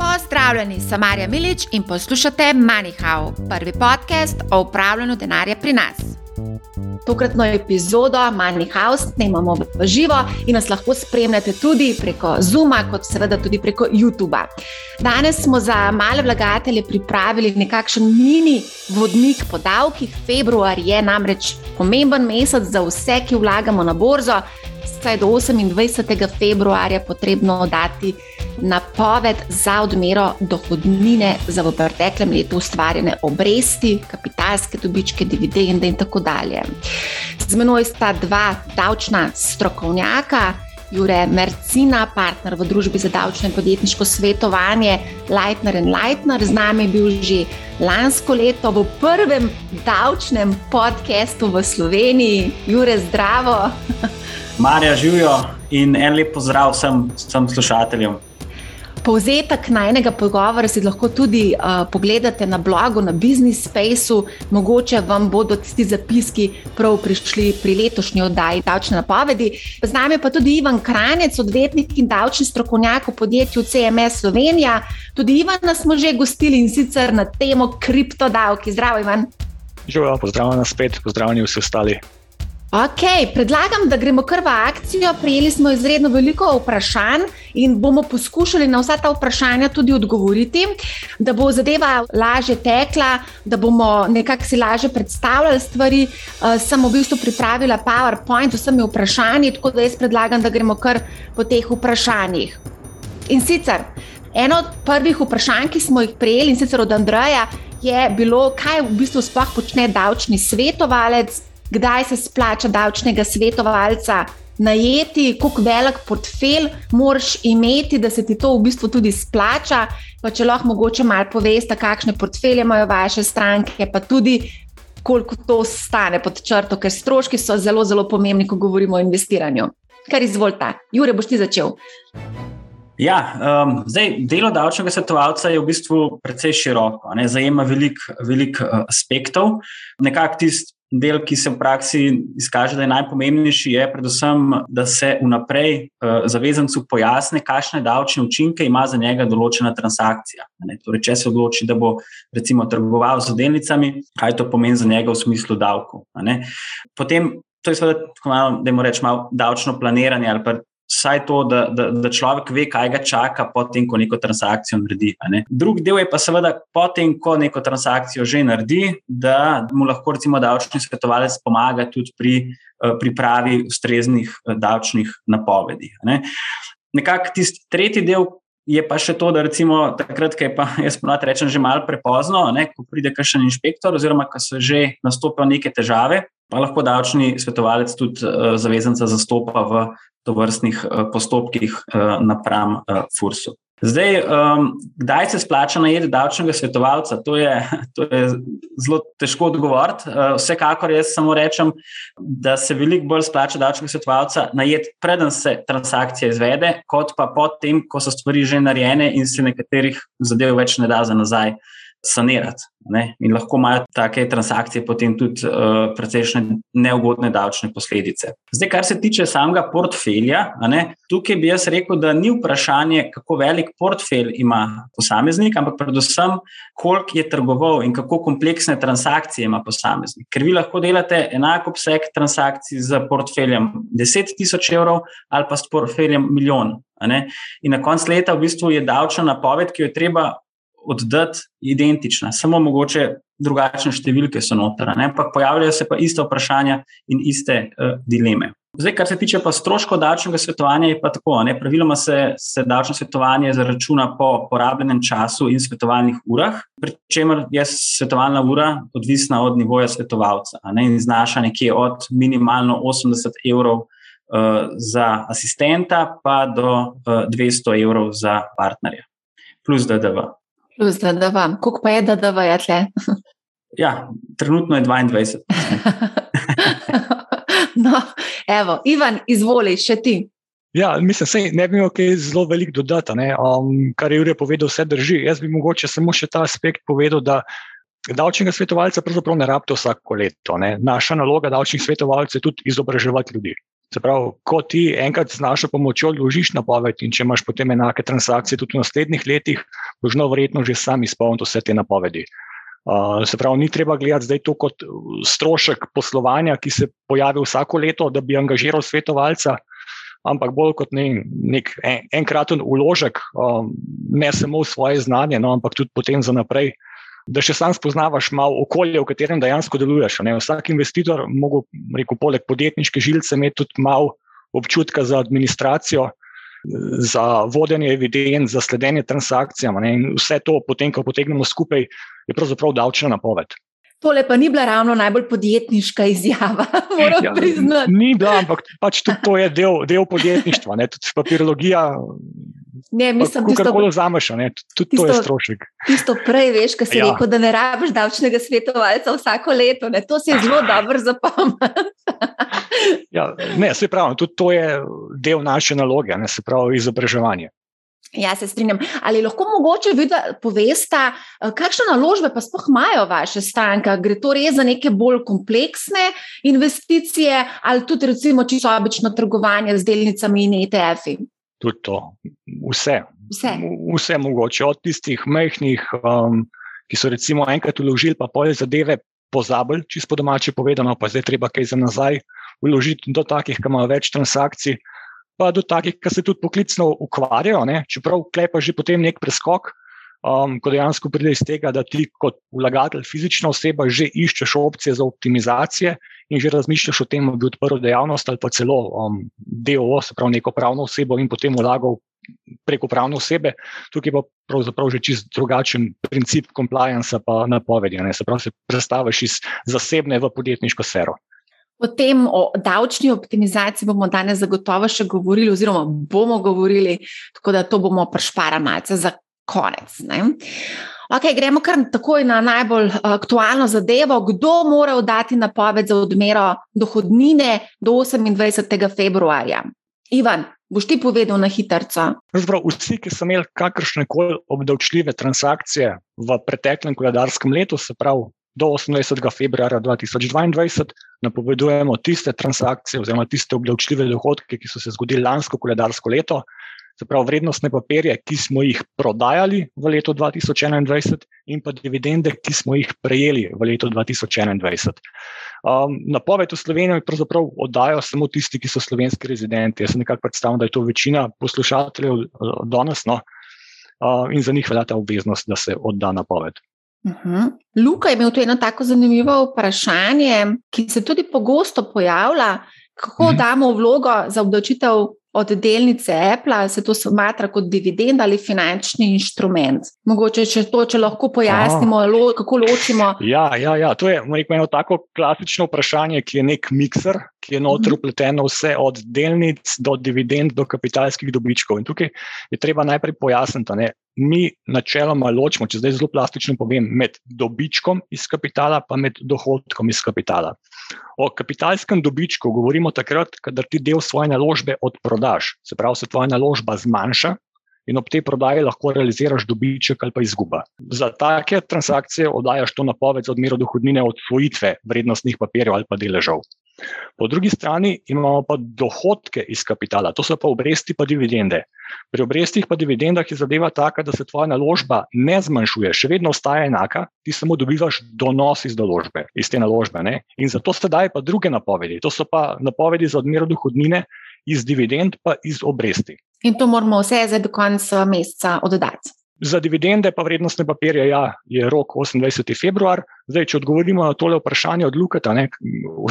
Pozdravljeni, sem Marja Milič in poslušate MoneyHow, prvi podcast o upravljanju denarja pri nas. Tokratno epizodo MoneyHow snemamo v živo in nas lahko spremljate tudi preko Zuma, kot seveda tudi preko YouTuba. Danes smo za male vlagatelje pripravili nekakšen mini vodnik po davkih. Februar je namreč pomemben mesec za vse, ki vlagamo na borzo. Saj do 28. februarja potrebno dati napoved za odmero dohodnine za v preteklem letu ustvarjene obresti, kapitalske dobičke, dividende in tako dalje. Z menoj sta dva davčna strokovnjaka. Jure Mercina, partner v družbi za davčno in podjetniško svetovanje Lightner and Lightner, z nami je bil že lansko leto v prvem davčnem podkastu v Sloveniji. Jure, zdravo. Marja, živijo in en lep pozdrav vsem, vsem slušateljem. Povzetek najnega pogovora si lahko tudi uh, pogledate na blogu, na Business Spaceu. Mogoče vam bodo ti zapiski prav prišli pri letošnji oddaji davčne napovedi. Z nami pa tudi Ivan Kranec, odvetnik in davčni strokovnjak v podjetju CMS Slovenija. Tudi Ivana smo že gostili in sicer na temo kriptodavki. Zdravo, Ivan. Živijo, pozdravljeni spet, pozdravljeni vsi ostali. Ok, predlagam, da gremo kar v akcijo. Prijeli smo izredno veliko vprašanj in bomo poskušali na vsa ta vprašanja tudi odgovoriti, da bo zadeva lažje tekla, da bomo nekako si lažje predstavljali stvari. Uh, sem v bistvu pripravila PowerPoint z vsemi vprašanji, tako da jaz predlagam, da gremo kar po teh vprašanjih. In sicer eno od prvih vprašanj, ki smo jih prejeli, in sicer od Andreja, je bilo, kaj v bistvu sploh počne davčni svetovalec kdaj se splača davčnega svetovalca najeti, koliko velik portfelj moraš imeti, da se ti to v bistvu tudi splača. Pa če lahko mogoče malo poveste, kakšne portfelje imajo vaše stranke, pa tudi koliko to stane pod črto, ker stroški so zelo, zelo pomembni, ko govorimo o investiranju. Kar izvolite, Jure, boš ti začel. Ja, um, zdaj, delo davčnega svetovalca je v bistvu precej široko, ne, zajema veliko velik, uh, aspektov. Nekako tisti del, ki se v praksi izkaže, da je najpomembnejši, je predvsem, da se vnaprej uh, zavezancu pojasne, kakšne davčne učinke ima za njega določena transakcija. Torej, če se odloči, da bo recimo trgoval z delnicami, kaj to pomeni za njega v smislu davkov. Potem. To je seveda, da moramo reči, malo davčno planiranje ali pa vsaj to, da, da, da človek ve, kaj ga čaka, potem, ko neko transakcijo naredi. Ne. Drugi del je pa seveda, potem, ko neko transakcijo že naredi, da mu lahko recimo davčni svetovalec pomaga tudi pri uh, pripravi ustreznih uh, davčnih napovedi. Ne. Nekako tisti tretji del. Je pa še to, da recimo takrat, ko je pa, jaz ponovadi rečem, že malo prepozno, ne, ko pride kakšen inšpektor, oziroma ko so že nastopajo neke težave, pa lahko davčni svetovalec tudi uh, zavezanca zastopa v to vrstnih uh, postopkih uh, napram uh, FURS-u. Zdaj, um, kdaj se splača najeti davčnega svetovalca? To je, to je zelo težko odgovoriti. Uh, vsekakor jaz samo rečem, da se veliko bolj splača davčnega svetovalca najeti, preden se transakcija izvede, kot pa potem, ko so stvari že narejene in se nekaterih zadev več ne da za nazaj sanirati. Ne? In lahko imajo take transakcije potem tudi uh, precejšnje neugodne davčne posledice. Zdaj, kar se tiče samega portfelja, tukaj bi jaz rekel, da ni vprašanje, kako velik portfelj ima posameznik, ampak predvsem, koliko je trgoval in kako kompleksne transakcije ima posameznik. Ker vi lahko delate enako obseg transakcij z portfeljem 10 tisoč evrov ali pa s portfeljem milijon. In na koncu leta v bistvu je davčna napoved, ki jo je treba oddati identična, samo mogoče drugačne številke so noter, ampak pojavljajo se pa iste vprašanja in iste uh, dileme. Zdaj, kar se tiče pa stroškov davčnega svetovanja, je pa tako. Ne? Praviloma se, se davčno svetovanje zaračuna po porabljenem času in svetovalnih urah, pri čemer je svetovalna ura odvisna od nivoja svetovalca ne? in znaša nekje od minimalno 80 evrov uh, za asistenta pa do uh, 200 evrov za partnerja, plus DDV. Plus DDV. Koliko pa je DDV, ja, tle? ja, trenutno je 22. no, evo, Ivan, izvoli, še ti. Ja, mislim, da ne bi imel kaj zelo veliko dodati. Um, kar je Jurek povedal, vse drži. Jaz bi mogoče samo še ta aspekt povedal, da davčnega svetovalca pravzaprav ne rabite vsako leto. Ne. Naša naloga davčnih svetovalcev je tudi izobraževati ljudi. Se pravi, ko ti enkrat z našo pomočjo vložiš napoved, in če imaš potem enake transakcije tudi v naslednjih letih, boš no verjetno že sam izpolnil vse te napovedi. Uh, se pravi, ni treba gledati zdaj to kot strošek poslovanja, ki se pojavi vsako leto, da bi angažiral svetovalca, ampak bolj kot ne, nek en, enkraten uložek, um, ne samo v svoje znanje, no, ampak tudi potem za naprej da še sam spoznavaš malo okolje, v katerem dejansko deluješ. Ne? Vsak investitor, mogo, rekel, poleg podjetniške žilice, ima tudi malo občutka za administracijo, za vodenje evidenc, za sledenje transakcijam. Ne? In vse to, potem, ko potegnemo skupaj, je pravzaprav davčna napoved. Tole pa ni bila ravno najbolj podjetniška izjava, moram ja, priznati. Ni bila, ampak pač tudi to je del, del podjetništva. Ne? Tudi papirologija Ne, mislim, da lahko vzameš, tudi to je strošek. Tisto prej, veš, kaj si ja. rekel, da ne rabiš davčnega svetovalca vsako leto. Ne? To si je zelo dobro zapomnil. ja, ne, se pravi, tudi to je del naše naloge, ne, se pravi, izobraževanje. Ja, se strinjam. Ali lahko mogoče vi poveste, eh, kakšne naložbe pa sploh imajo vaše stranke? Gre to res za neke bolj kompleksne investicije ali tudi, recimo, čisto obično trgovanje z delnicami in ETF-i? tudi to. Vse. Vse. Vse mogoče, od tistih majhnih, um, ki so recimo enkrat vložili, pa pol zadeve pozabili, čisto domače povedano, pa zdaj treba kaj za nazaj vložiti, do takih, ki imajo več transakcij, pa do takih, ki se tudi poklicno ukvarjajo, ne? čeprav klepa že potem nek preskok um, ko dejansko pride iz tega, da ti kot vlagatelj, fizična oseba, že iščeš opcije za optimizacije in že razmišljaš o tem, da bi odprl dejavnost ali pa celo um, DOO, se pravi neko pravno osebo in potem vlagal preko pravne osebe. Tukaj pa pravzaprav že čist drugačen princip compliance pa napovedi. Ne? Se pravi, se predstaviš iz zasebne v podjetniško sfero. Potem o davčni optimizaciji bomo danes zagotovo še govorili, oziroma bomo govorili, tako da to bomo prešparali malce za konec. Okay, gremo kar takoj na najbolj aktualno zadevo. Kdo mora dati napoved za odmero dohodnine do 28. februarja? Ivan, boš ti povedal na hitro? Vsi, ki so imeli kakršne koli obdavčljive transakcije v preteklem koledarskem letu, se pravi do 28. februarja 2022, napovedujemo tiste transakcije oziroma tiste obdavčljive dohodke, ki so se zgodili lansko koledarsko leto se pravi vrednostne papirje, ki smo jih prodajali v letu 2021, in pa dividende, ki smo jih prejeli v letu 2021. Um, napoved v Sloveniji pravzaprav oddajo samo tisti, ki so slovenski rezidenti. Jaz nekako predstavljam, da je to večina poslušateljev uh, danes, no, uh, in za njih velja ta obveznost, da se odda napoved. Uh mhm. -huh. Luka je imel tu eno tako zanimivo vprašanje, ki se tudi pogosto pojavlja, kako uh mhm. -huh. damo vlogo za obdavčitev od delnice Apple, se to smatra kot dividend ali finančni inštrument. Mogoče, če to če lahko pojasnimo, lo, kako ločimo. Ja, ja, ja, to je eno tako klasično vprašanje, ki je nek mikser, ki je notro mhm. upleteno vse od delnic do dividend do kapitalskih dobičkov. In tukaj je treba najprej pojasniti, da mi načeloma ločimo, če zdaj zelo plastično povem, med dobičkom iz kapitala in med dohodkom iz kapitala. O kapitalskem dobičku govorimo takrat, kadar ti del svoje naložbe odprodaš, se pravi, se tvoja naložba zmanjša in ob tej prodaji lahko realiziraš dobiček ali pa izguba. Za take transakcije oddajaš to napoved za odmero dohodnine od svojitve vrednostnih papirjev ali pa deležev. Po drugi strani imamo pa dohodke iz kapitala, to so pa obresti pa dividende. Pri obrestih pa dividendah je zadeva taka, da se tvoja naložba ne zmanjšuje, še vedno ostaja enaka, ti samo dobivaš donos iz naložbe, iz te naložbe. Ne? In zato se daje pa druge napovedi. To so pa napovedi za odmero dohodnine iz dividend, pa iz obresti. In to moramo vse za do konca meseca oddati. Za dividende, pa vrednostne papirje, ja, je rok 28. februar. Zdaj, če odgovorimo na tole vprašanje od Lukata, ne,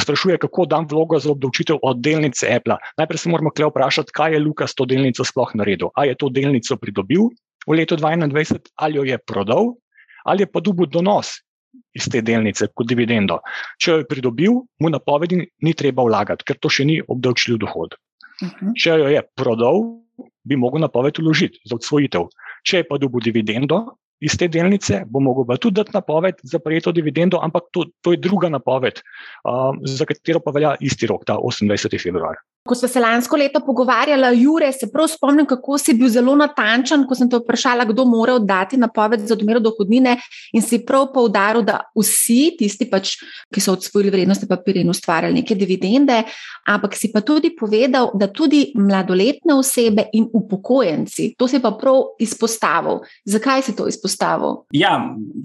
vprašuje, kako dam vlogo za obdavčitev od delnice Apple. Najprej se moramo kle vprašati, kaj je Luka s to delnico sploh naredil. Ali je to delnico pridobil v letu 2021, ali jo je prodal, ali je pa dobil donos iz te delnice kot dividendo. Če jo je pridobil, mu napovedi ni treba vlagati, ker to še ni obdavčljiv dohod. Uh mhm. -huh. Če jo je prodal, bi mogel napoved uložiti za odsvojitev. Če pa dobi dividendo iz te delnice, bo mogel pa tudi dati napoved za prejeto dividendo, ampak to, to je druga napoved, um, za katero pa velja isti rok, ta 28. februar. Ko smo se lansko leto pogovarjali, Jure, se prav spomnim, kako si bil zelo natančen, ko sem te vprašala, kdo mora oddati napoved za odmero dohodnine, in si prav poudaril, da vsi tisti, pač, ki so odsvojili vrednostne papirje in ustvarjali neke dividende, ampak si pa tudi povedal, da tudi mladoletne osebe in upokojenci, to si pa prav izpostavil. Zakaj si to izpostavil? Ja,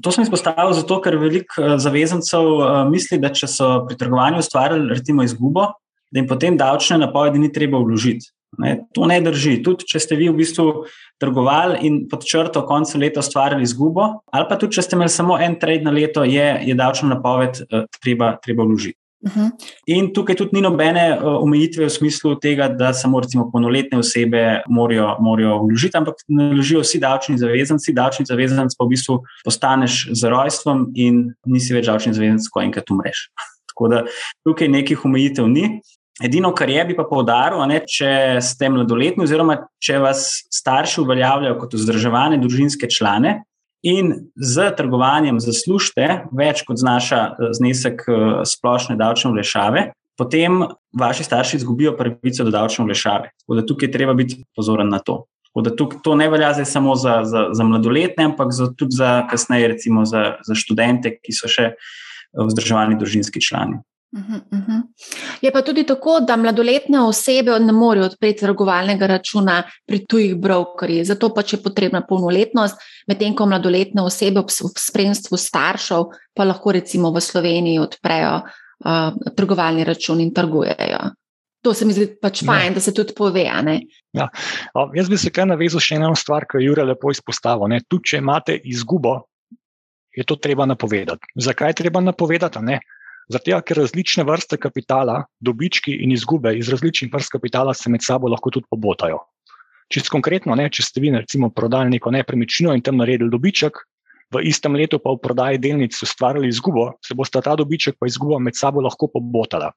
to sem izpostavil zato, ker veliko eh, zavezancev eh, misli, da če so pri trgovanju ustvarjali, recimo, izgubo da jim potem davčne napovedi ni treba vložiti. Ne, to ne drži. Tudi če ste vi v bistvu trgovali in pod črto koncu leta ustvarjali izgubo, ali pa tudi če ste imeli samo en trade na leto, je, je davčna napoved uh, treba, treba vložiti. Uh mhm. -huh. In tukaj tudi ni nobene uh, omejitve v smislu tega, da samo recimo polnoletne osebe morajo, morajo vložiti, ampak naložijo vsi davčni zavezanci. Davčni zavezanc pa v bistvu postaneš z rojstvom in nisi več davčni zavezanc, ko enkrat umreš. Tako da tukaj nekih omejitev ni. Edino, kar je, bi pa povdaril, ne, če ste mladoletni, oziroma če vas starši uveljavljajo kot vzdrževane družinske člane in z trgovanjem zaslužite več kot znaša eh, znesek eh, splošne davčne vlešave, potem vaši starši izgubijo pravico do davčne vlešave. Tako da tukaj treba biti pozoren na to. Da tukaj, to ne velja samo za, za, za mladoletne, ampak za, tudi za kasneje, recimo za, za študente, ki so še eh, vzdrževani družinski člani. Mhm, mhm. Je pa tudi tako, da mladoletne osebe ne morejo odpreti trgovalnega računa pri tujih brokerjih, zato pač je potrebna polnoletnost, medtem ko mladoletne osebe v spremstvu staršev pa lahko recimo v Sloveniji odprejo uh, trgovalni račun in trgujejo. To se mi zdi pač ja. fajn, ja. da se tudi pove. Ja. Jaz bi se kar navezal še eno stvar, ki jo Jure lepo izpostavil. Tudi če imate izgubo, je to treba napovedati. Zakaj je treba napovedati? Zato, ker različne vrste kapitala, dobički in izgube iz različnih vrst kapitala se med sabo lahko tudi pobotajo. Čisto konkretno, ne, če ste vi recimo prodali neko nepremičnino in tam naredili dobiček, v istem letu pa v prodaji delnic ustvarili izgubo, se bosta ta dobiček in izguba med sabo lahko pobotala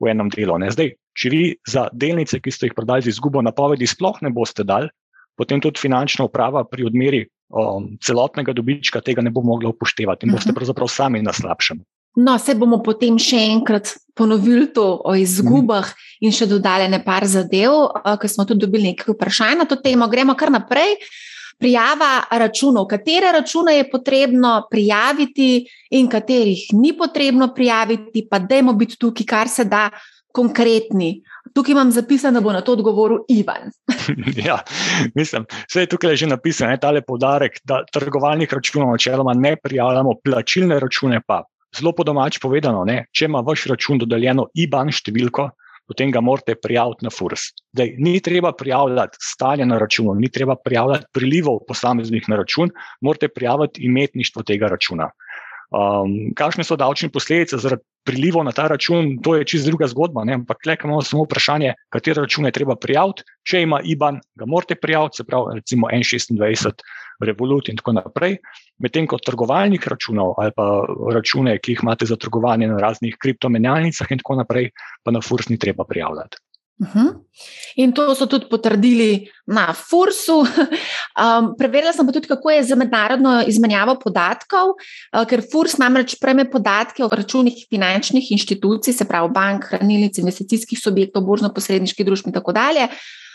v enem delu. Ne. Zdaj, če vi za delnice, ki ste jih prodali z izgubo, napovedi sploh ne boste dali, potem tudi finančna uprava pri odmeri um, celotnega dobička tega ne bo mogla upoštevati in boste mhm. pravzaprav sami na slabšem. No, se bomo potem še enkrat ponovili to o izgubah in še dodali nekaj zadev, ker smo tudi dobili nekaj vprašanj na to temo. Gremo kar naprej. Prijava računov, katere račune je potrebno prijaviti, in katerih ni potrebno prijaviti, pa dajmo biti tukaj, kar se da konkretni. Tukaj imam zapisano, da bo na to odgovoril Ivan. ja, mislim, vse je tukaj že napisano, ta le podarek, da trgovalnih računov načeloma ne prijavljamo, plačilne račune pa zelo po domač povedano, ne, če ima vaš račun dodeljeno IBAN številko, potem ga morate prijaviti na FURS. Dej, ni treba prijavljati stanja na računu, ni treba prijavljati prilivov posameznih na račun, morate prijaviti imetništvo tega računa. Um, kakšne so davčne posledice zaradi prilivov na ta račun, to je čisto druga zgodba. Ne? Ampak, le imamo samo vprašanje, katere račune je treba prijaviti. Če ima IBAN, ga morate prijaviti, se pravi, recimo N26, Revolut in tako naprej. Medtem ko trgovalnih računov ali pa račune, ki jih imate za trgovanje na raznih kriptomenjalnicah in tako naprej, pa na FURS ni treba prijavljati. Uh mhm. -huh. In to so tudi potrdili na FURS-u. Um, preverila sem pa tudi, kako je za mednarodno izmenjavo podatkov, uh, ker FURS namreč prejme podatke o računih finančnih inštitucij, se pravi bank, hranilnic, investicijskih subjektov, borzno-posredniških družb in tako dalje.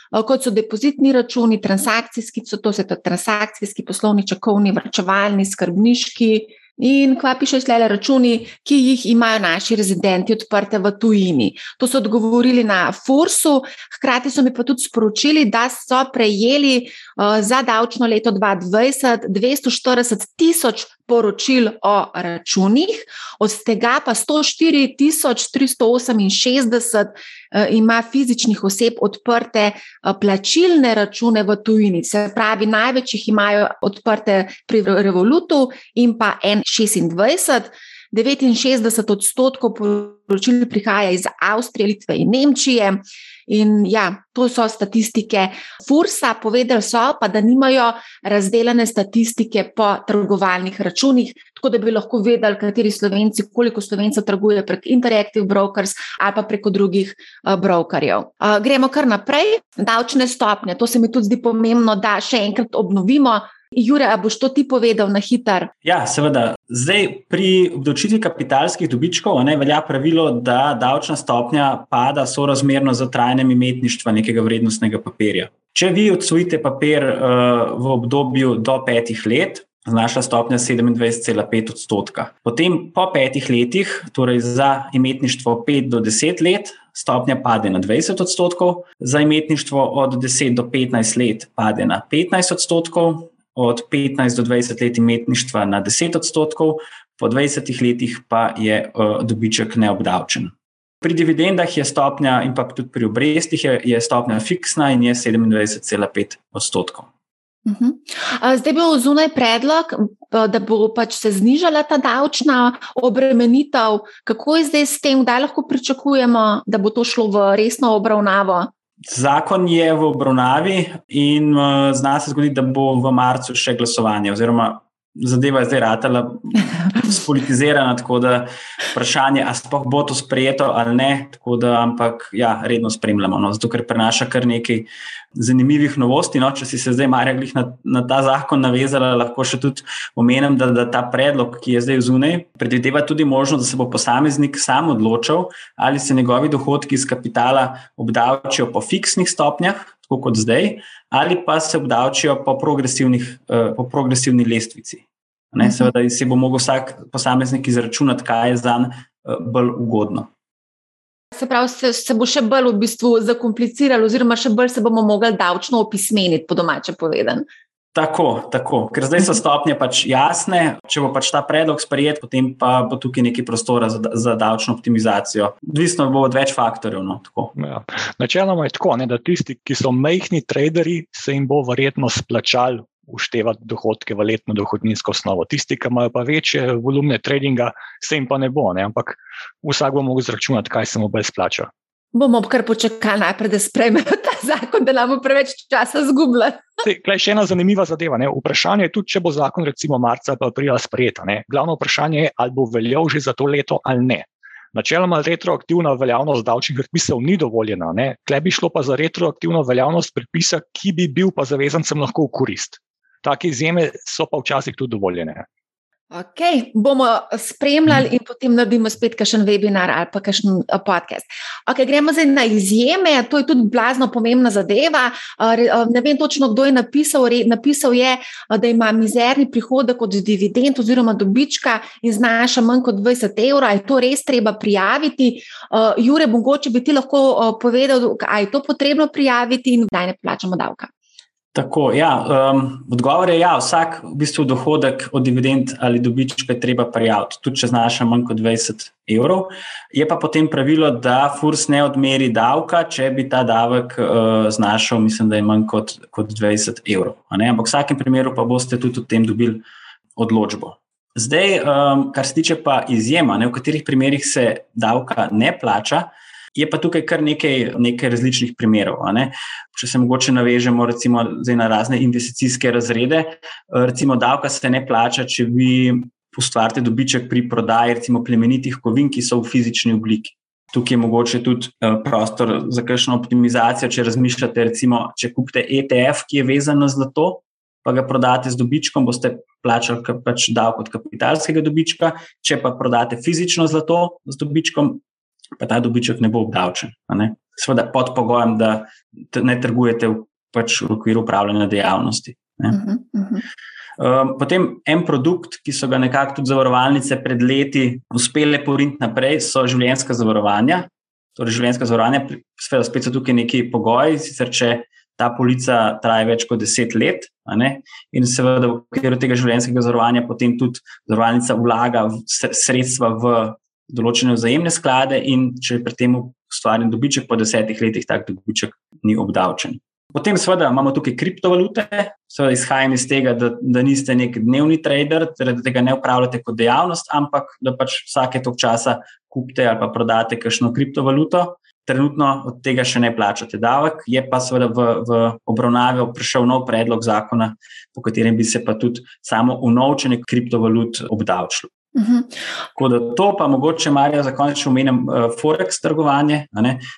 Uh, kot so depozitni računi, transakcijski, so to, to transakcijski, poslovni, čakovni, vrčevalni, skrbniški, In kva piše šele računi, ki jih imajo naši rezidenti odprte v tujini. To so odgovorili na FURS-u, hkrati so mi pa tudi sporočili, da so prejeli uh, za davčno leto 2020 240 tisoč poročil o računih, od tega pa 104 tisoč 368 uh, ima fizičnih oseb odprte uh, plačilne račune v tujini. Se pravi, največ jih imajo odprte pri Revolutu in pa en 26, 69 odstotkov poročil prihaja iz Avstrije, Litve in Nemčije. In ja, to so statistike Fursa, povedali so pa, da nimajo razdeljene statistike po trgovalnih računih, tako da bi lahko vedeli, kateri slovenci, koliko slovencev trguje prek Interactive Brokers ali pa preko drugih uh, brokerjev. Uh, gremo kar naprej. Davčne stopnje, to se mi tudi zdi pomembno, da še enkrat obnovimo. Jure, a boš to ti povedal na hiter? Ja, seveda. Zdaj, pri obdavčitvi kapitalskih dobičkov ne, velja pravilo, da davčna stopnja pada sorazmerno z trajanjem imetništva nekega vrednostnega papirja. Če vi odsvojite papir uh, v obdobju do petih let, znaša stopnja 27,5 odstotka. Potem po petih letih, torej za imetništvo 5 do 10 let, stopnja pade na 20 odstotkov, za imetništvo od 10 do 15 let pade na 15 odstotkov, od 15 do 20 let imetništva na 10 odstotkov, po 20 letih pa je uh, dobiček neobdavčen. Pri dividendah je stopnja, in pa tudi pri obrestih, je, je stopnja fiksna in je 27,5 odstotkov. Mhm. Zdaj bo zunaj predlog, da bo pač se znižala ta davčna obremenitev. Kako je zdaj s tem, kdaj lahko pričakujemo, da bo to šlo v resno obravnavo? Zakon je v obravnavi in zna se zgoditi, da bo v marcu še glasovanje, oziroma zadeva je zdaj ratala spolitizirana, tako da vprašanje, ali sploh bo to sprejeto ali ne, da, ampak ja, redno spremljamo, no, zato ker prenaša kar nekaj zanimivih novosti. No, če si se zdaj Marja na, na ta zakon navezala, lahko še tudi omenim, da, da ta predlog, ki je zdaj zunaj, predvideva tudi možnost, da se bo posameznik sam odločil, ali se njegovi dohodki iz kapitala obdavčijo po fiksnih stopnjah, tako kot zdaj, ali pa se obdavčijo po, uh, po progresivni lestvici. Ne, mhm. seveda si bo mogel vsak posameznik izračunati, kaj je za njega uh, bolj ugodno. Se pravi, se, se bo še bolj v bistvu zakompliciralo, oziroma še bolj se bomo mogli davčno opismeniti, po domače povedano. Tako, tako, ker zdaj so stopnje pač jasne. Če bo pač ta predlog sprejet, potem pa bo tukaj nekaj prostora za, za davčno optimizacijo. Odvisno bo od več faktorjev. No, ja. Načeloma je tako, ne, da tisti, ki so majhni traderi, se jim bo verjetno splačal uštevati dohodke v letno dohodninsko osnovo. Tisti, ki imajo pa večje volumne tradinga, se jim pa ne bo. Ne, ampak vsak bo mogel zračunati, kaj se mu bolj splača. Bomo kar počakali najprej, da sprejmejo ta zakon, da nam bo preveč časa zgubljati. Še ena zanimiva zadeva. Ne? Vprašanje je tudi, če bo zakon recimo marca ali aprila sprejet. Glavno vprašanje je, ali bo veljal že za to leto ali ne. Načeloma retroaktivna veljavnost davčnih predpisov ni dovoljena, klej bi šlo pa za retroaktivno veljavnost predpisa, ki bi bil pa zavezancem lahko v korist. Take izjeme so pa včasih tudi dovoljene. Ok, bomo spremljali in potem naredimo spet kakšen webinar ali pa kakšen eh, podcast. Ok, gremo zdaj na izjeme, to je tudi blazno pomembna zadeva. Eh, eh, ne vem točno, kdo je napisal, napisal je, da ima mizerni prihodek od dividend oziroma dobička in znaša manj kot 20 evrov. Je to res treba prijaviti? Jure, mogoče bi ti lahko povedal, ali je to potrebno prijaviti in kdaj ne plačamo davka. Tako, ja, um, odgovor je, da ja, vsak v bistvu dohodek od dividend ali dobička je treba prijaviti, tudi če znaša manj kot 20 evrov. Je pa potem pravilo, da FURS ne odmeri davka, če bi ta davek uh, znašal, mislim, da je manj kot, kot 20 evrov. Ampak v vsakem primeru pa boste tudi o tem dobili odločbo. Zdaj, um, kar se tiče pa izjema, ne, v katerih primerih se davka ne plača. Je pa tukaj kar nekaj, nekaj različnih primerov. Če se mogoče navežemo recimo, na razne investicijske razrede, recimo davka se ne plača, če vi ustvarite dobiček pri prodaji recimo, plemenitih kovin, ki so v fizični obliki. Tukaj je mogoče tudi uh, prostor za kakšno optimizacijo, če razmišljate, recimo, če kupite ETF, ki je vezan na zlato, pa ga prodate z dobičkom, boste plačali pač davek od kapitalskega dobička, če pa prodate fizično zlato z dobičkom, pa ta dobiček ne bo obdavčen. Sveda pod pogojem, da ne trgujete v, pač v okviru upravljanja dejavnosti. Uh -huh, uh -huh. Potem en produkt, ki so ga nekako tudi zavarovalnice pred leti uspele poriniti naprej, so življenjska zavarovanja. Torej, življenjska zavarovanja, seveda, spet so tukaj neki pogoji, sicer če ta polica traja več kot deset let, in seveda v okviru tega življenjskega zavarovanja potem tudi zavarovalnica vlaga sredstva v določene vzajemne sklade, in če je pri tem ustvarjen dobiček po desetih letih, tak dobiček ni obdavčen. Potem, seveda, imamo tukaj kriptovalute, seveda izhajam iz tega, da, da niste nek dnevni trader, torej da tega ne upravljate kot dejavnost, ampak da pač vsake tok časa kupite ali pa prodate kakšno kriptovaluto. Trenutno od tega še ne plačate davek, je pa seveda v, v obravnavi prišel nov predlog zakona, po katerem bi se pa tudi samo unovčenje kriptovalut obdavčilo. Mhm. Tako da to, pa mogoče, Marja, za konec omenjam, uh, Forex trgovanje.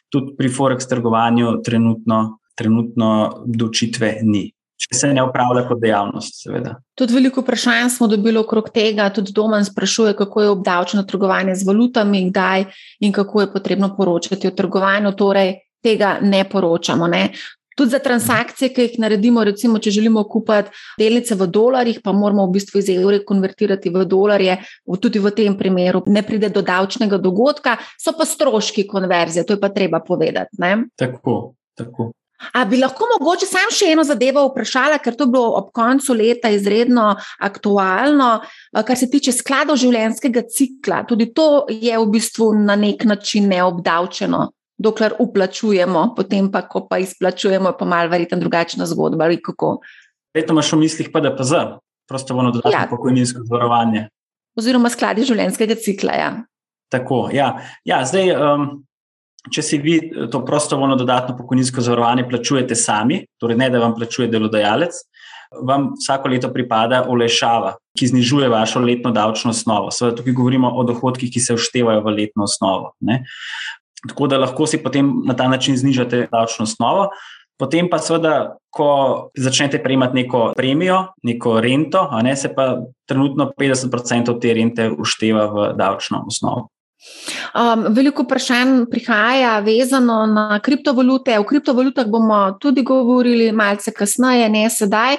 Tudi pri Forex trgovanju trenutno, trenutno dočitve ni. če se ne upravlja kot dejavnost, seveda. Tudi veliko vprašanj smo dobili okrog tega, tudi Domen sprašuje, kako je obdavčeno trgovanje z valutami, kdaj in kako je potrebno poročati o trgovanju. Torej, tega ne poročamo. Ne? Tudi za transakcije, ki jih naredimo, recimo, če želimo kupiti delnice v dolarjih, pa moramo v bistvu iz evra konvertirati v dolarje, tudi v tem primeru ne pride do davčnega dogodka, so pa stroški konverzije, to je pa treba povedati. Ne? Tako, tako. A bi lahko mogoče sam še eno zadevo vprašala, ker to je bilo ob koncu leta izredno aktualno, kar se tiče skladov življenjskega cikla. Tudi to je v bistvu na nek način neobdavčeno dokler uplačujemo, potem pa, ko pa izplačujemo, pa malo verjetno drugačna zgodba. Vedno imaš v mislih PDPZ, prostovoljno dodatno ja. pokojninsko zavarovanje. Oziroma skladi življenjskega cikla. Ja. Tako, ja. Ja, zdaj, um, če si vi to prostovoljno dodatno pokojninsko zavarovanje plačujete sami, torej ne da vam plačuje delodajalec, vam vsako leto pripada olešava, ki znižuje vašo letno davčno osnovo. Seveda, tukaj govorimo o dohodkih, ki se vštevajo v letno osnovo. Ne? Tako da lahko si potem na ta način znižate davčno osnovo. Potem pa, seveda, ko začnete prejemati neko premijo, neko rento, ne, se pa trenutno 50% te rente ušteva v davčno osnovo. Um, veliko vprašanj prihaja vezano na kriptovalute. O kriptovalutah bomo tudi govorili malce kasneje, ne sedaj.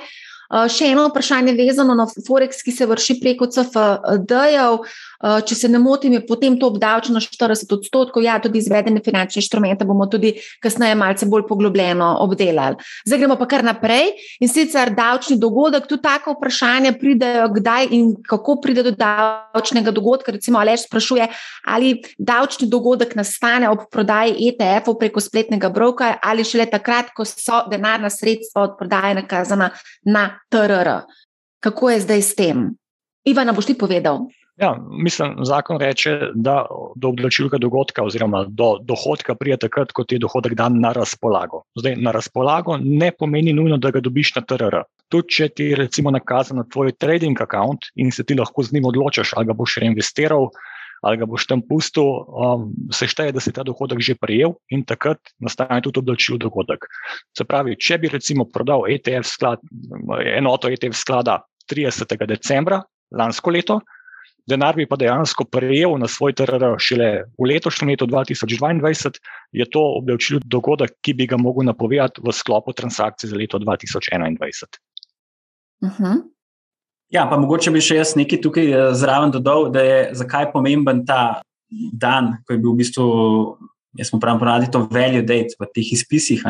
Uh, še eno vprašanje vezano na Forex, ki se vrši preko CFD-jev. Eh, če se ne motim, je potem to obdavčeno 40 odstotkov. Ja, tudi izvedene finančne inštrumente bomo tudi kasneje malce bolj poglobljeno obdelali. Zdaj gremo pa kar naprej in sicer davčni dogodek. Tu tako vprašanje pridejo, kdaj in kako pride do davčnega dogodka. Recimo, Aleš sprašuje, ali davčni dogodek nastane ob prodaji ETF-ov preko spletnega broka ali šele takrat, ko so denarna sredstva od prodaje nakazana na TRR. Kako je zdaj s tem? Ivana, boš ti povedal? Ja, mislim, zakon reče, da do obdavčilka dogodka oziroma do dohodka prije takrat, ko ti je dohodek dan na razpolago. Zdaj, na razpolago ne pomeni nujno, da ga dobiš na TRR. Tudi, če ti je recimo nakazan na tvoj trading account in se ti lahko z njim odločiš, ali ga boš reinvestiral ali ga boš tam pustil, um, se šteje, da si ta dohodek že prejel in takrat nastane tudi obdavčil dogodek. Se pravi, če bi recimo prodal ETF sklad, enoto ETF sklada 30. decembra lansko leto, denar bi pa dejansko prejel na svoj TRR šele v letošnjem letu 2022, je to obdavčil dogodek, ki bi ga mogel napovedati v sklopu transakcij za leto 2021. Uh -huh. Ja, pa mogoče bi še jaz nekaj tukaj eh, zraven dodal, da je zakaj pomemben ta dan, ko je bil v bistvu. Jaz smo pravi, ponavadi to value date v teh izpisih.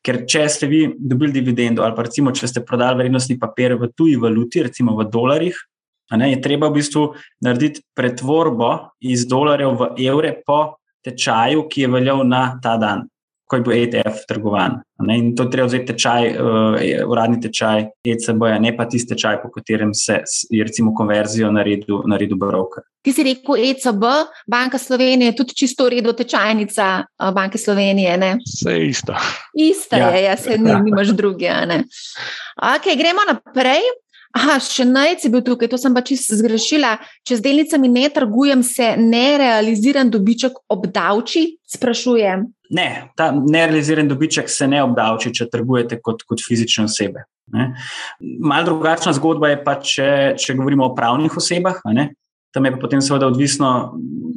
Ker če ste vi dobili dividendo, ali pa recimo, če ste prodali vrednostni papir v tuji valuti, recimo v dolarjih, Ne, je treba v bistvu narediti pretvorbo iz dolarjev v evre po tečaju, ki je veljal na ta dan, ko je bil ETF trgovan. Ne, in to treba vzeti tečaj, uh, uradni tečaj ECB, ne pa tisti tečaj, po katerem se je recimo konverzijo naredil, naredil broker. Ti si rekel ECB, Banka Slovenije, tudi čisto v redu tečajnica uh, Banke Slovenije. Ne? Vse je isto. Isto ja. je, ja, se ni, nimaš druge. Okay, gremo naprej. Aha, še najc je bil tukaj, to sem pa čisto zgrešila. Če z delnicami ne trgujem, se nerealiziran dobiček obdavči? Sprašujem. Ne, ta nerealiziran dobiček se ne obdavči, če trgujete kot, kot fizične osebe. Mal drugačna zgodba je pa, če, če govorimo o pravnih osebah. Tam je pa potem seveda odvisno